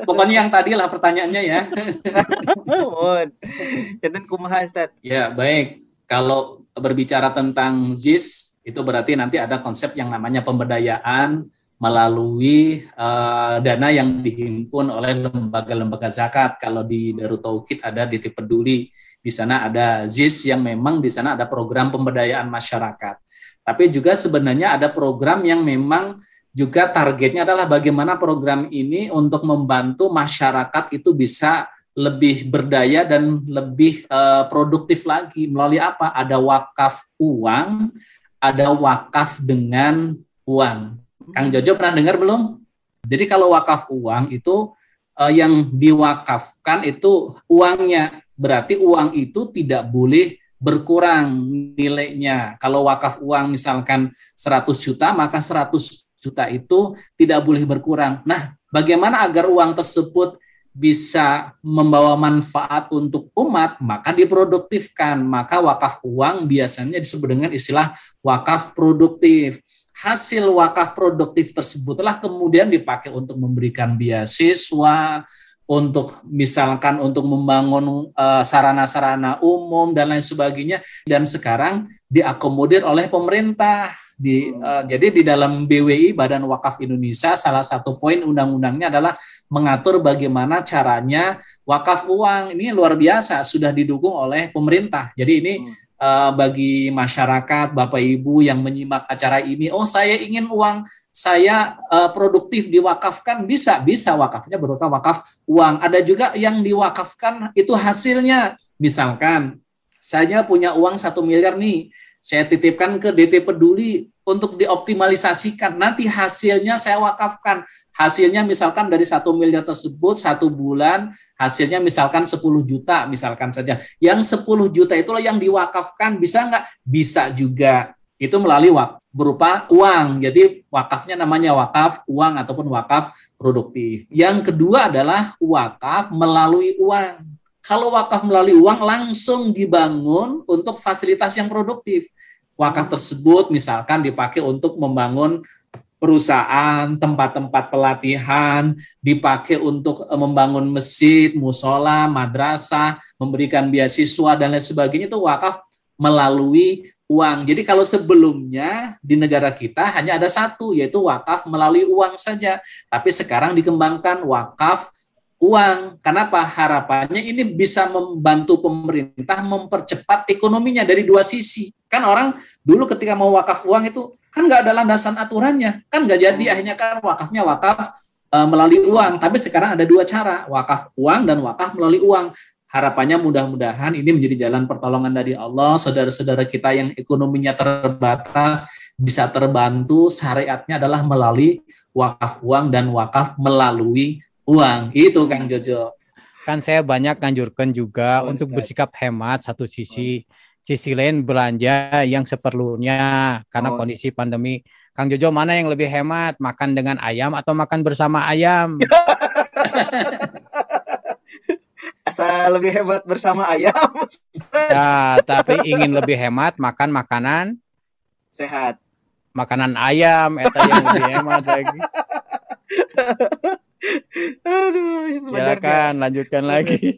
Speaker 6: Pokoknya yang tadi lah pertanyaannya ya.
Speaker 1: Mohon. Janten kumaha Ustaz.
Speaker 6: Ya, baik. Kalau berbicara tentang ZIS, itu berarti nanti ada konsep yang namanya pemberdayaan melalui eh, dana yang dihimpun oleh lembaga-lembaga zakat. Kalau di Darut Tauhid ada di peduli, di sana ada ZIS yang memang di sana ada program pemberdayaan masyarakat. Tapi juga sebenarnya ada program yang memang juga targetnya adalah bagaimana program ini untuk membantu masyarakat itu bisa lebih berdaya dan lebih eh, produktif lagi melalui apa? Ada wakaf uang, ada wakaf dengan uang. Kang Jojo pernah dengar belum? Jadi kalau wakaf uang itu eh, yang diwakafkan itu uangnya, berarti uang itu tidak boleh berkurang nilainya. Kalau wakaf uang misalkan 100 juta, maka 100 juta itu tidak boleh berkurang. Nah, bagaimana agar uang tersebut bisa membawa manfaat untuk umat, maka diproduktifkan. Maka wakaf uang biasanya disebut dengan istilah wakaf produktif. Hasil wakaf produktif tersebutlah kemudian dipakai untuk memberikan beasiswa, untuk misalkan untuk membangun eh, sarana-sarana umum dan lain sebagainya dan sekarang diakomodir oleh pemerintah di eh, jadi di dalam BWI Badan Wakaf Indonesia salah satu poin undang-undangnya adalah mengatur bagaimana caranya wakaf uang ini luar biasa sudah didukung oleh pemerintah. Jadi ini uh, bagi masyarakat, Bapak Ibu yang menyimak acara ini, oh saya ingin uang saya uh, produktif diwakafkan bisa bisa wakafnya berupa wakaf uang. Ada juga yang diwakafkan itu hasilnya misalkan saya punya uang satu miliar nih saya titipkan ke DT Peduli untuk dioptimalisasikan. Nanti hasilnya saya wakafkan. Hasilnya misalkan dari satu miliar tersebut satu bulan hasilnya misalkan 10 juta misalkan saja. Yang 10 juta itulah yang diwakafkan bisa nggak? Bisa juga. Itu melalui wak berupa uang. Jadi wakafnya namanya wakaf uang ataupun wakaf produktif. Yang kedua adalah wakaf melalui uang kalau wakaf melalui uang langsung dibangun untuk fasilitas yang produktif. Wakaf tersebut misalkan dipakai untuk membangun perusahaan, tempat-tempat pelatihan, dipakai untuk eh, membangun masjid, musola, madrasah, memberikan beasiswa dan lain sebagainya itu wakaf melalui uang. Jadi kalau sebelumnya di negara kita hanya ada satu yaitu wakaf melalui uang saja, tapi sekarang dikembangkan wakaf uang. Kenapa? Harapannya ini bisa membantu pemerintah mempercepat ekonominya dari dua sisi. Kan orang dulu ketika mau wakaf uang itu kan nggak ada landasan aturannya, kan nggak jadi hmm. akhirnya kan wakafnya wakaf e, melalui uang. Tapi sekarang ada dua cara, wakaf uang dan wakaf melalui uang. Harapannya mudah-mudahan ini menjadi jalan pertolongan dari Allah, saudara-saudara kita yang ekonominya terbatas bisa terbantu. Syariatnya adalah melalui wakaf uang dan wakaf melalui uang. Itu Kang Jojo.
Speaker 5: Kan saya banyak kanjurkan juga oh, untuk bersikap hemat satu sisi. Oh. Sisi lain belanja yang seperlunya karena oh. kondisi pandemi. Kang Jojo mana yang lebih hemat? Makan dengan ayam atau makan bersama ayam?
Speaker 1: Asal lebih hemat bersama ayam.
Speaker 5: ya, tapi ingin lebih hemat makan makanan
Speaker 1: sehat.
Speaker 5: Makanan ayam eta yang lebih hemat lagi. Aduh, silakan lanjutkan lagi.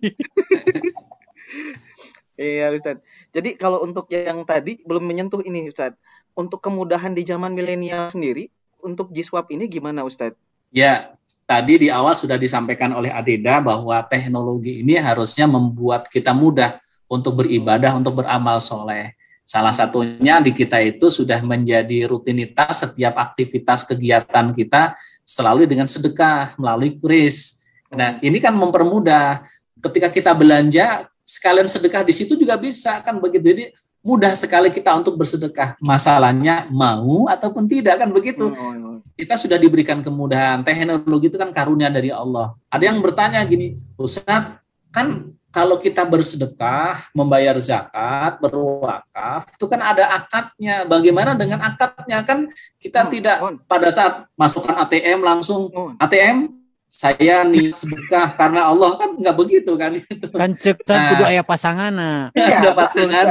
Speaker 1: iya, Ustaz. Jadi kalau untuk yang tadi belum menyentuh ini, Ustaz. Untuk kemudahan di zaman milenial sendiri, untuk Jiswap ini gimana, Ustaz?
Speaker 6: Ya, tadi di awal sudah disampaikan oleh Adeda bahwa teknologi ini harusnya membuat kita mudah untuk beribadah, untuk beramal soleh. Salah satunya di kita itu sudah menjadi rutinitas setiap aktivitas kegiatan kita selalu dengan sedekah melalui kris. Nah, ini kan mempermudah ketika kita belanja sekalian sedekah di situ juga bisa kan begitu. Jadi mudah sekali kita untuk bersedekah. Masalahnya mau ataupun tidak kan begitu. Hmm. Kita sudah diberikan kemudahan. Teknologi itu kan karunia dari Allah. Ada yang bertanya gini, Ustaz, kan kalau kita bersedekah, membayar zakat, berwakaf, itu kan ada akadnya. Bagaimana dengan akadnya? Kan kita tidak pada saat masukkan ATM langsung ATM saya nih sedekah karena Allah kan nggak begitu kan itu.
Speaker 5: Kan cek kan kudu aya pasangan.
Speaker 6: Ya, ada pasangan.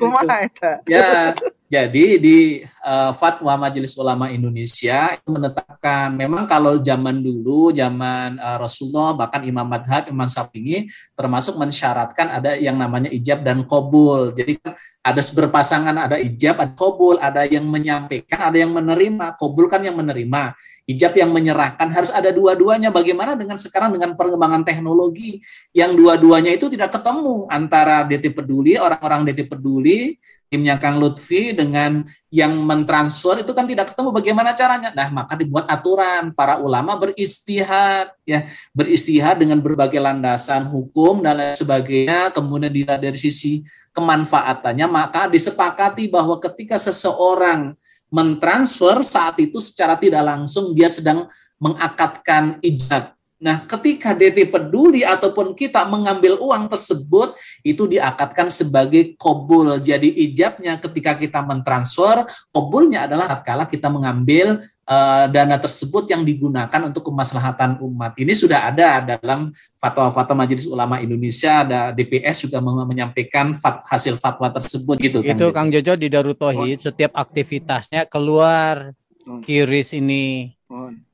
Speaker 6: Kumaha Ya, jadi di uh, Fatwa Majelis Ulama Indonesia menetapkan memang kalau zaman dulu zaman uh, Rasulullah bahkan Imam Madhab Imam Syafi'i termasuk mensyaratkan ada yang namanya ijab dan kobul. Jadi kan ada berpasangan ada ijab ada kobul ada yang menyampaikan ada yang menerima kobul kan yang menerima ijab yang menyerahkan harus ada dua-duanya. Bagaimana dengan sekarang dengan perkembangan teknologi yang dua-duanya itu tidak ketemu antara DT Peduli orang-orang DT Peduli timnya Kang Lutfi dengan yang mentransfer itu kan tidak ketemu bagaimana caranya. Nah, maka dibuat aturan para ulama beristihad ya, beristihad dengan berbagai landasan hukum dan lain sebagainya. Kemudian dari sisi kemanfaatannya maka disepakati bahwa ketika seseorang mentransfer saat itu secara tidak langsung dia sedang mengakatkan ijab Nah, ketika DT peduli ataupun kita mengambil uang tersebut, itu diakatkan sebagai kobul. Jadi ijabnya ketika kita mentransfer, kobulnya adalah tatkala kita mengambil uh, dana tersebut yang digunakan untuk kemaslahatan umat. Ini sudah ada dalam fatwa-fatwa Majelis Ulama Indonesia, ada DPS juga menyampaikan fat, hasil fatwa tersebut gitu.
Speaker 5: Itu Kang Jojo di Darut Tauhid, setiap aktivitasnya keluar hmm. kiris ini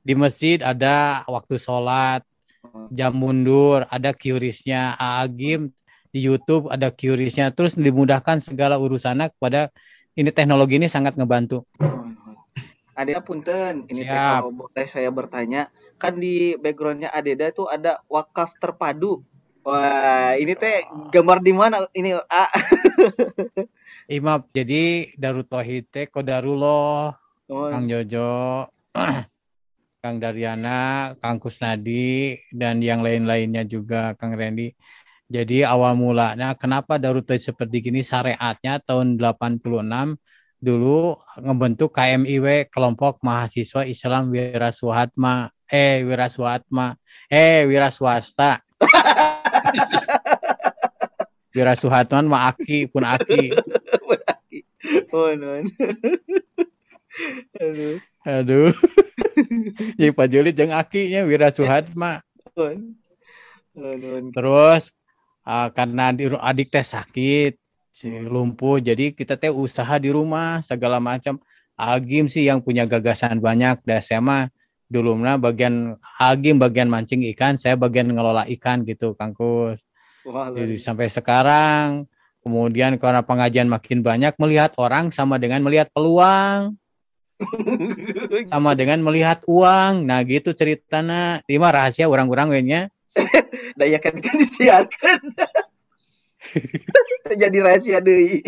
Speaker 5: di masjid ada waktu sholat, jam mundur, ada QRIS-nya. Agim di YouTube ada QRIS-nya. Terus dimudahkan segala urusannya kepada ini teknologi ini sangat ngebantu.
Speaker 1: Adeda punten, ini kalau boleh saya bertanya, kan di backgroundnya Adeda tuh ada wakaf terpadu. Wah, ini teh gambar di mana? Ini ah,
Speaker 5: Imam, jadi Darut Tauhid teh Kodarullah,
Speaker 1: oh,
Speaker 5: Kang Jojo, Kang Daryana, Kang Kusnadi, dan yang lain-lainnya juga Kang Randy. Jadi awal mulanya kenapa Darut seperti gini syariatnya tahun 86 dulu ngebentuk KMIW kelompok mahasiswa Islam Wira Suhatma eh Wira Suhatma eh Wira Swasta Wira Suhatman mah Aki. Pun Aki.
Speaker 1: Oh, non. Aduh,
Speaker 5: aduh. Jadi Pak Juli jeung Aki nya Wira Suhatma terus ah, karena di- adik teh sakit si lumpuh jadi kita teh usaha di rumah segala macam. Agim sih yang punya gagasan banyak dah saya mah dulu mah bagian Agim bagian mancing ikan saya bagian ngelola ikan gitu Kangkus.
Speaker 1: Wah,
Speaker 5: Jadi sampai sekarang kemudian karena pengajian makin banyak melihat orang sama dengan melihat peluang. sama dengan melihat uang nah gitu ceritanya lima rahasia orang-orang we nya
Speaker 1: Daya kan kan disiarkan. Jadi rahasia deui.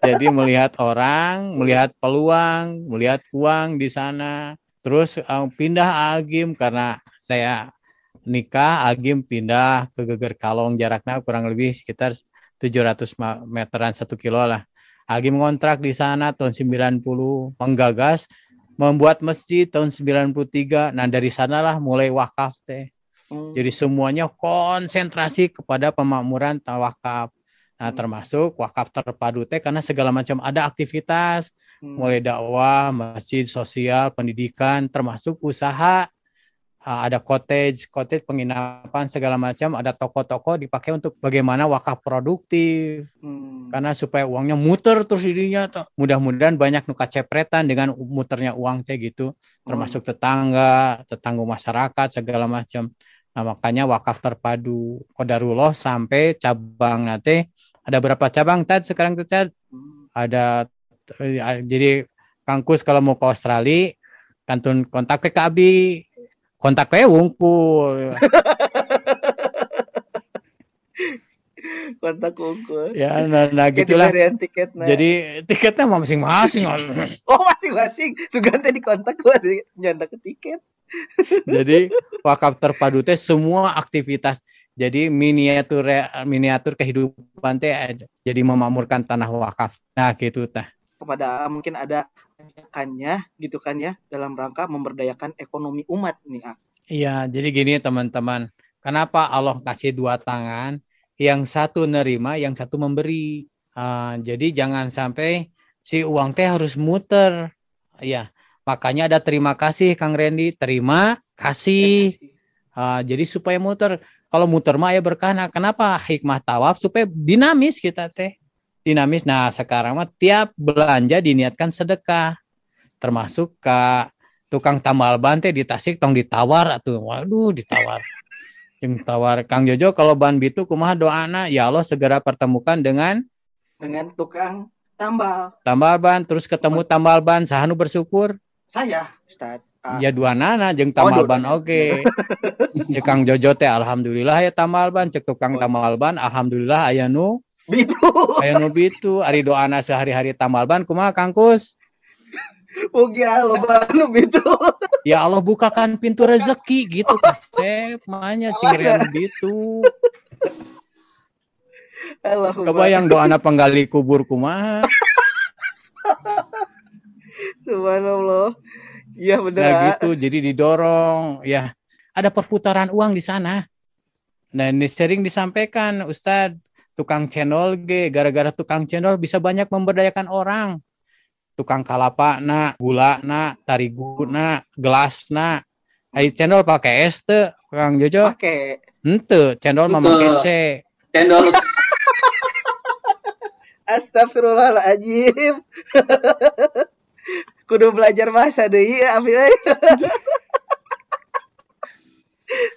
Speaker 5: Jadi melihat orang, melihat peluang, melihat uang di sana. Terus eh, pindah Agim karena saya nikah, Agim pindah ke Geger Kalong jaraknya kurang lebih sekitar 700 ma- meteran satu kilo lah. Agim ngontrak di sana tahun 90, menggagas membuat masjid tahun 93. Nah dari sanalah mulai wakaf teh.
Speaker 1: Hmm.
Speaker 5: Jadi semuanya konsentrasi kepada pemakmuran tawakaf. Nah, termasuk wakaf terpadu teh karena segala macam ada aktivitas
Speaker 1: Hmm.
Speaker 5: mulai dakwah, masjid, sosial, pendidikan, termasuk usaha Ah, ada cottage, cottage penginapan segala macam, ada toko-toko dipakai untuk bagaimana wakaf produktif
Speaker 1: Hmm.
Speaker 5: karena supaya uangnya muter terus dirinya mudah-mudahan banyak nuka cepretan dengan muternya uang teh gitu termasuk tetangga, tetangga masyarakat segala macam. Nah, makanya wakaf terpadu Kodarullah sampai cabang nanti ada berapa cabang tad sekarang tuh Tad?
Speaker 1: Hmm.
Speaker 5: Ada eh, jadi Kangkus kalau mau ke Australia kantun kontak ke Abi. Kontak ke wungkul.
Speaker 1: Kontak unggul.
Speaker 5: ya nah, nah gitulah.
Speaker 1: varian tiketnya.
Speaker 5: Jadi tiketnya mah masing-masing.
Speaker 1: oh masing-masing. Sugante di kontak gua nyanda ke tiket.
Speaker 5: Jadi wakaf terpadu teh semua aktivitas jadi miniatur miniatur kehidupan teh ada. jadi memakmurkan tanah wakaf. Nah, gitu tah.
Speaker 1: Kepada mungkin ada ajakannya gitu kan ya dalam rangka memberdayakan ekonomi umat nih. ah.
Speaker 5: Iya, jadi gini teman-teman. Kenapa Allah kasih dua tangan? Yang satu nerima, yang satu memberi. Ah, jadi jangan sampai si uang teh harus muter. Iya, makanya ada terima kasih Kang Randy, terima kasih. Ah, jadi supaya muter. Kalau muter mah ya berkah. Nah, kenapa hikmah tawaf supaya dinamis kita teh. Dinamis. Nah, sekarang mah tiap belanja diniatkan sedekah. Termasuk ke tukang tambal ban teh di Tasik tong ditawar atuh. Waduh, ditawar. Yang tawar Kang Jojo kalau ban bitu kumaha doana ya Allah segera pertemukan dengan
Speaker 1: Dengan tukang tambal.
Speaker 5: tambal ban terus ketemu tambal ban sahanu bersyukur
Speaker 1: Saya, Ustaz. Ah,
Speaker 5: ya dua nana jeung
Speaker 1: Oh,
Speaker 5: tambal
Speaker 1: dua
Speaker 5: ban oke ya Kang Jojo teh alhamdulillah ya tambal ban cek tukang
Speaker 1: Oh.
Speaker 5: tambal ban alhamdulillah aya nu
Speaker 1: Bitu.
Speaker 5: aya nu bitu ari doana sehari-hari tambal ban kumaha Kang Kus
Speaker 1: Mugi lo baru bitu.
Speaker 5: ya Allah bukakan pintu rezeki gitu kasep cingirian gitu
Speaker 1: Allahumma.
Speaker 5: kebayang doana penggali kubur kumaha
Speaker 1: Subhanallah. Iya bener.
Speaker 5: Nah
Speaker 1: ah.
Speaker 5: gitu, jadi didorong ya. Ada perputaran uang di sana. Nah ini sering disampaikan Ustadz, tukang cendol G, gara-gara tukang cendol bisa banyak memberdayakan orang. Tukang kalapa na, gula na, tarigu na, gelas na. Ayo cendol pakai es teu, Kang Jojo.
Speaker 1: Pakai.
Speaker 5: Ente, cendol make C.
Speaker 6: Cendol
Speaker 1: Astagfirullahaladzim. Kudu belajar bahasa deui abi euy.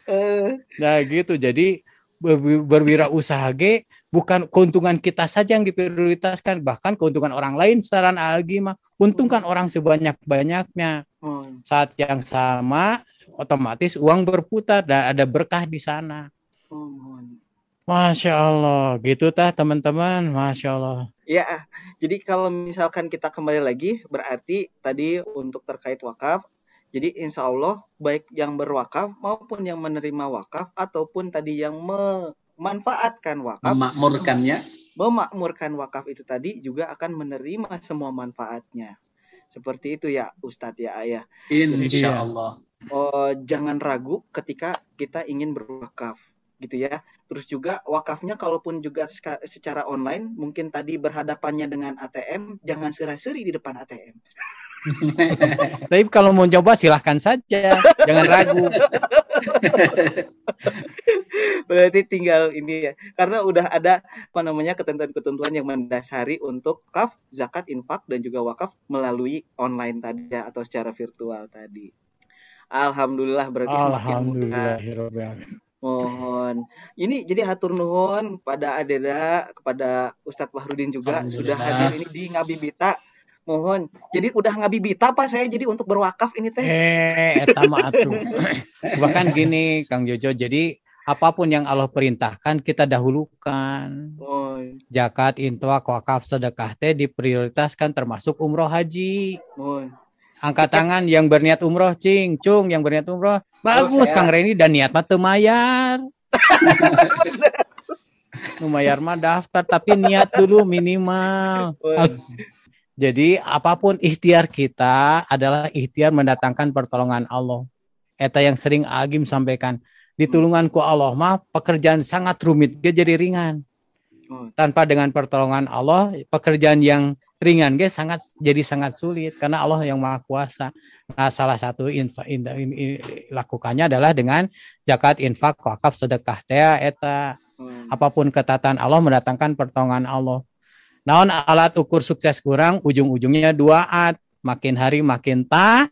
Speaker 1: Eh,
Speaker 5: Nah gitu, jadi ber- berwirausaha G bukan keuntungan kita saja yang diprioritaskan, bahkan keuntungan orang lain secara algi mah untungkan orang sebanyak-banyaknya.
Speaker 1: Hmm.
Speaker 5: Saat yang sama otomatis uang berputar dan ada berkah di sana.
Speaker 1: Hmm.
Speaker 5: Masya Allah, gitu tah teman-teman, Masya Allah.
Speaker 1: Ya, jadi kalau misalkan kita kembali lagi, berarti tadi untuk terkait wakaf, jadi insya Allah baik yang berwakaf maupun yang menerima wakaf ataupun tadi yang memanfaatkan wakaf,
Speaker 6: Memakmurkannya.
Speaker 1: memakmurkan wakaf itu tadi juga akan menerima semua manfaatnya. Seperti itu ya Ustadz ya Ayah.
Speaker 6: Insya
Speaker 5: Iya.
Speaker 6: Allah.
Speaker 1: Oh, jangan ragu ketika kita ingin berwakaf gitu ya. Terus juga wakafnya kalaupun juga secara online mungkin tadi berhadapannya dengan ATM jangan seri-seri di depan ATM.
Speaker 5: Tapi kalau mau coba silahkan saja, jangan ragu.
Speaker 1: Berarti tinggal ini ya. Karena udah ada apa namanya ketentuan-ketentuan yang mendasari untuk kaf, zakat, infak dan juga wakaf melalui online tadi ya atau secara virtual tadi. Alhamdulillah berarti semakin mudah. Mohon. Ini jadi hatur nuhun pada Adeda, kepada Ustadz Fahrudin juga sudah hadir ini di Ngabibita. Mohon. Jadi udah Ngabibita Pak saya jadi untuk berwakaf ini teh.
Speaker 5: Eh, eta mah atuh. Bahkan gini, Kang Jojo, jadi apa pun yang Allah perintahkan kita dahulukan.
Speaker 1: Mohon.
Speaker 5: Zakat, infak, wakaf, sedekah teh diprioritaskan termasuk umroh haji.
Speaker 1: Mohon.
Speaker 5: Angkat tangan yang berniat umroh, cing, cung yang berniat umroh. Bagus
Speaker 1: saya-
Speaker 5: Kang Reni dan niat mah teu mayar. Nu mayar mah daftar tapi niat dulu minimal. Jadi apa pun ikhtiar kita adalah ikhtiar mendatangkan pertolongan Allah. Eta yang sering Agim sampaikan. Ditulunganku Allah mah pekerjaan sangat rumit, dia jadi ringan.
Speaker 1: Hmm.
Speaker 5: Tanpa dengan pertolongan Allah, pekerjaan yang ringan guys sangat jadi sangat sulit karena Allah yang maha kuasa. Nah, salah satu infa, in- in- in- lakukannya adalah dengan zakat, infak, wakaf, sedekah teh eta
Speaker 1: Mohon.
Speaker 5: apa pun ketatan Allah mendatangkan pertolongan Allah. Naon alat ukur sukses kurang ujung-ujungnya dua at. Makin hari makin ta,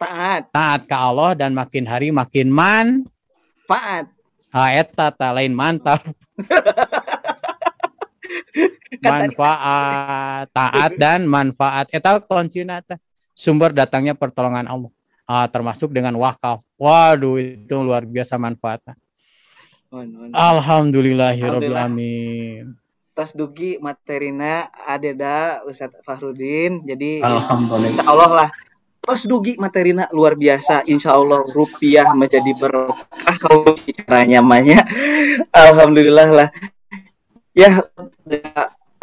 Speaker 1: Taat,
Speaker 5: taat ke Allah dan makin hari makin man.
Speaker 1: faat.
Speaker 5: Ha eta ta lain mantap. manfaat, taat dan manfaat. Eta kuncinya teh. Sumber datangnya pertolongan Allah. Ah, termasuk dengan wakaf. Waduh, itu luar biasa manfaatnya.
Speaker 1: Mohon, mohon.
Speaker 5: Alhamdulillahirabbil
Speaker 1: Alhamdulillah.
Speaker 5: alamin.
Speaker 1: Tas dugi materina Adeda Ustadz Fahrudin. Jadi
Speaker 6: Alhamdulillah.
Speaker 1: Insya Allah lah. Tos dugi materina luar biasa. Insya Allah rupiah menjadi berkah kalau bicaranya namanya. Alhamdulillah lah. Ya,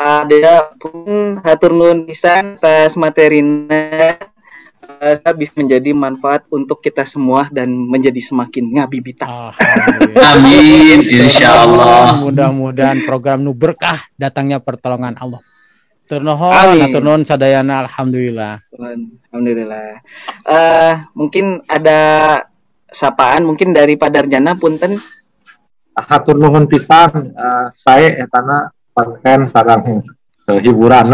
Speaker 1: ada pun hatur nuhun pisan atas materina Eh, bisa menjadi manfaat untuk kita semua dan menjadi semakin ngabibita.
Speaker 6: Amin. Insya Allah.
Speaker 5: Mudah-mudahan program nu berkah datangnya pertolongan Allah. Atur nuhun sadayana alhamdulillah.
Speaker 1: Alhamdulillah. Eh mungkin ada sapaan mungkin dari Pak Darjana punten
Speaker 2: Hatur nuhun pisan eh, saya etana konten sarang eh, hiburan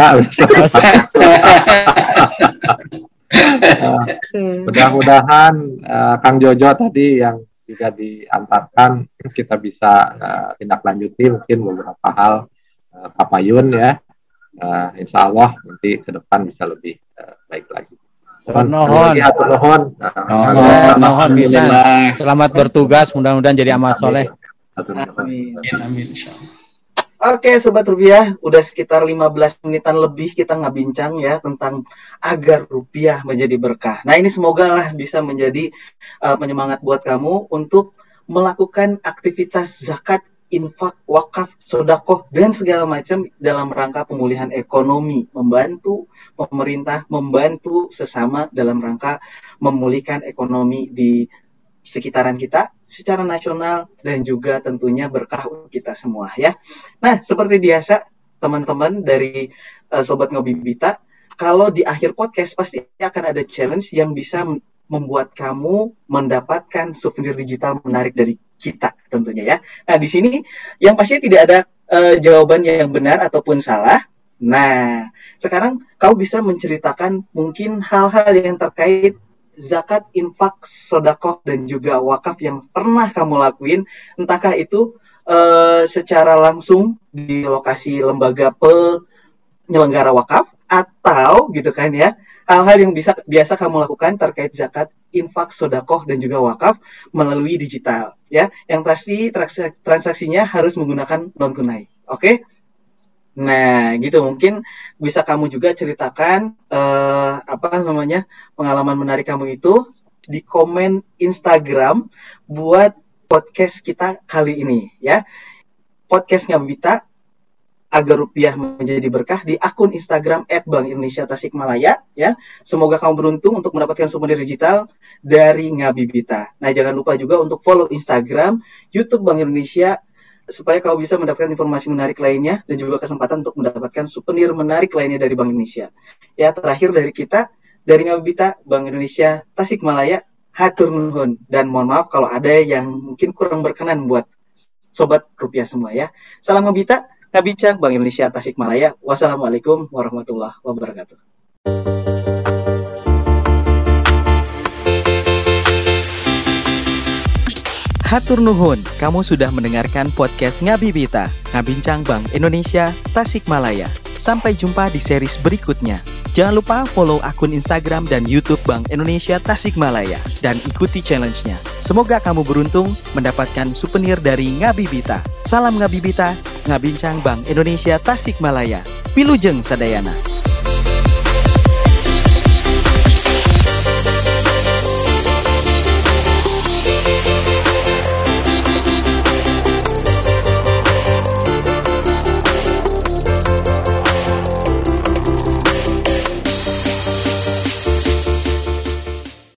Speaker 2: mudah-mudahan eh, Kang Jojo tadi yang juga diantarkan kita bisa eh, tindak lanjuti mungkin beberapa hal eh, Papayun ya Eh, Insya Allah nanti ke depan bisa lebih eh, baik lagi.
Speaker 5: Nuhun,
Speaker 2: nuhun
Speaker 5: bisa. Selamat bertugas, mudah-mudahan jadi amal soleh.
Speaker 2: Nuhun.
Speaker 1: Amin.
Speaker 6: Amin.
Speaker 1: Oke Sobat Rupiah, udah sekitar 15 menitan lebih kita nggak bincang ya tentang agar rupiah menjadi berkah. Nah ini semoga lah bisa menjadi uh, penyemangat buat kamu untuk melakukan aktivitas zakat, infak, wakaf, sodakoh, dan segala macam dalam rangka pemulihan ekonomi. Membantu pemerintah, membantu sesama dalam rangka memulihkan ekonomi di sekitaran kita secara nasional dan juga tentunya berkah untuk kita semua ya. Nah, seperti biasa teman-teman dari uh, sobat Ngobibita, kalau di akhir podcast pasti akan ada challenge yang bisa membuat kamu mendapatkan souvenir digital menarik dari kita tentunya ya. Nah, di sini yang pasti tidak ada uh, jawaban yang benar ataupun salah. Nah, sekarang kau bisa menceritakan mungkin hal-hal yang terkait zakat, infak, sodakoh, dan juga wakaf yang pernah kamu lakuin, entahkah itu uh, secara langsung di lokasi lembaga penyelenggara wakaf atau gitu kan ya hal-hal yang bisa biasa kamu lakukan terkait zakat, infak, sodakoh dan juga wakaf melalui digital ya. Yang pasti transaksinya harus menggunakan non tunai. Oke? Okay? Nah, gitu mungkin bisa kamu juga ceritakan uh, apa namanya pengalaman menarik kamu itu di komen Instagram buat podcast kita kali ini ya. Podcast Ngabita agar rupiah menjadi berkah di akun Instagram @bank Indonesia Tasikmalaya ya. Semoga kamu beruntung untuk mendapatkan souvenir digital dari Ngabibita. Nah, jangan lupa juga untuk follow Instagram, YouTube Bank Indonesia supaya kau bisa mendapatkan informasi menarik lainnya dan juga kesempatan untuk mendapatkan souvenir menarik lainnya dari Bank Indonesia. Ya, terakhir dari kita dari Ngabita Bank Indonesia Tasikmalaya hatur nuhun dan mohon maaf kalau ada yang mungkin kurang berkenan buat sobat rupiah semua ya. Salam Ngabita, Ngabincang Bank Indonesia Tasikmalaya. Wassalamualaikum warahmatullahi wabarakatuh.
Speaker 7: Hatur Nuhun, kamu sudah mendengarkan podcast Ngabibita, Ngabincang Bank Indonesia, Tasikmalaya. Sampai jumpa di series berikutnya. Jangan lupa follow akun Instagram dan YouTube Bank Indonesia Tasikmalaya dan ikuti challenge-nya. Semoga kamu beruntung mendapatkan souvenir dari Ngabibita. Salam Ngabibita, Ngabincang Bank Indonesia Tasikmalaya. Pilujeng Sadayana.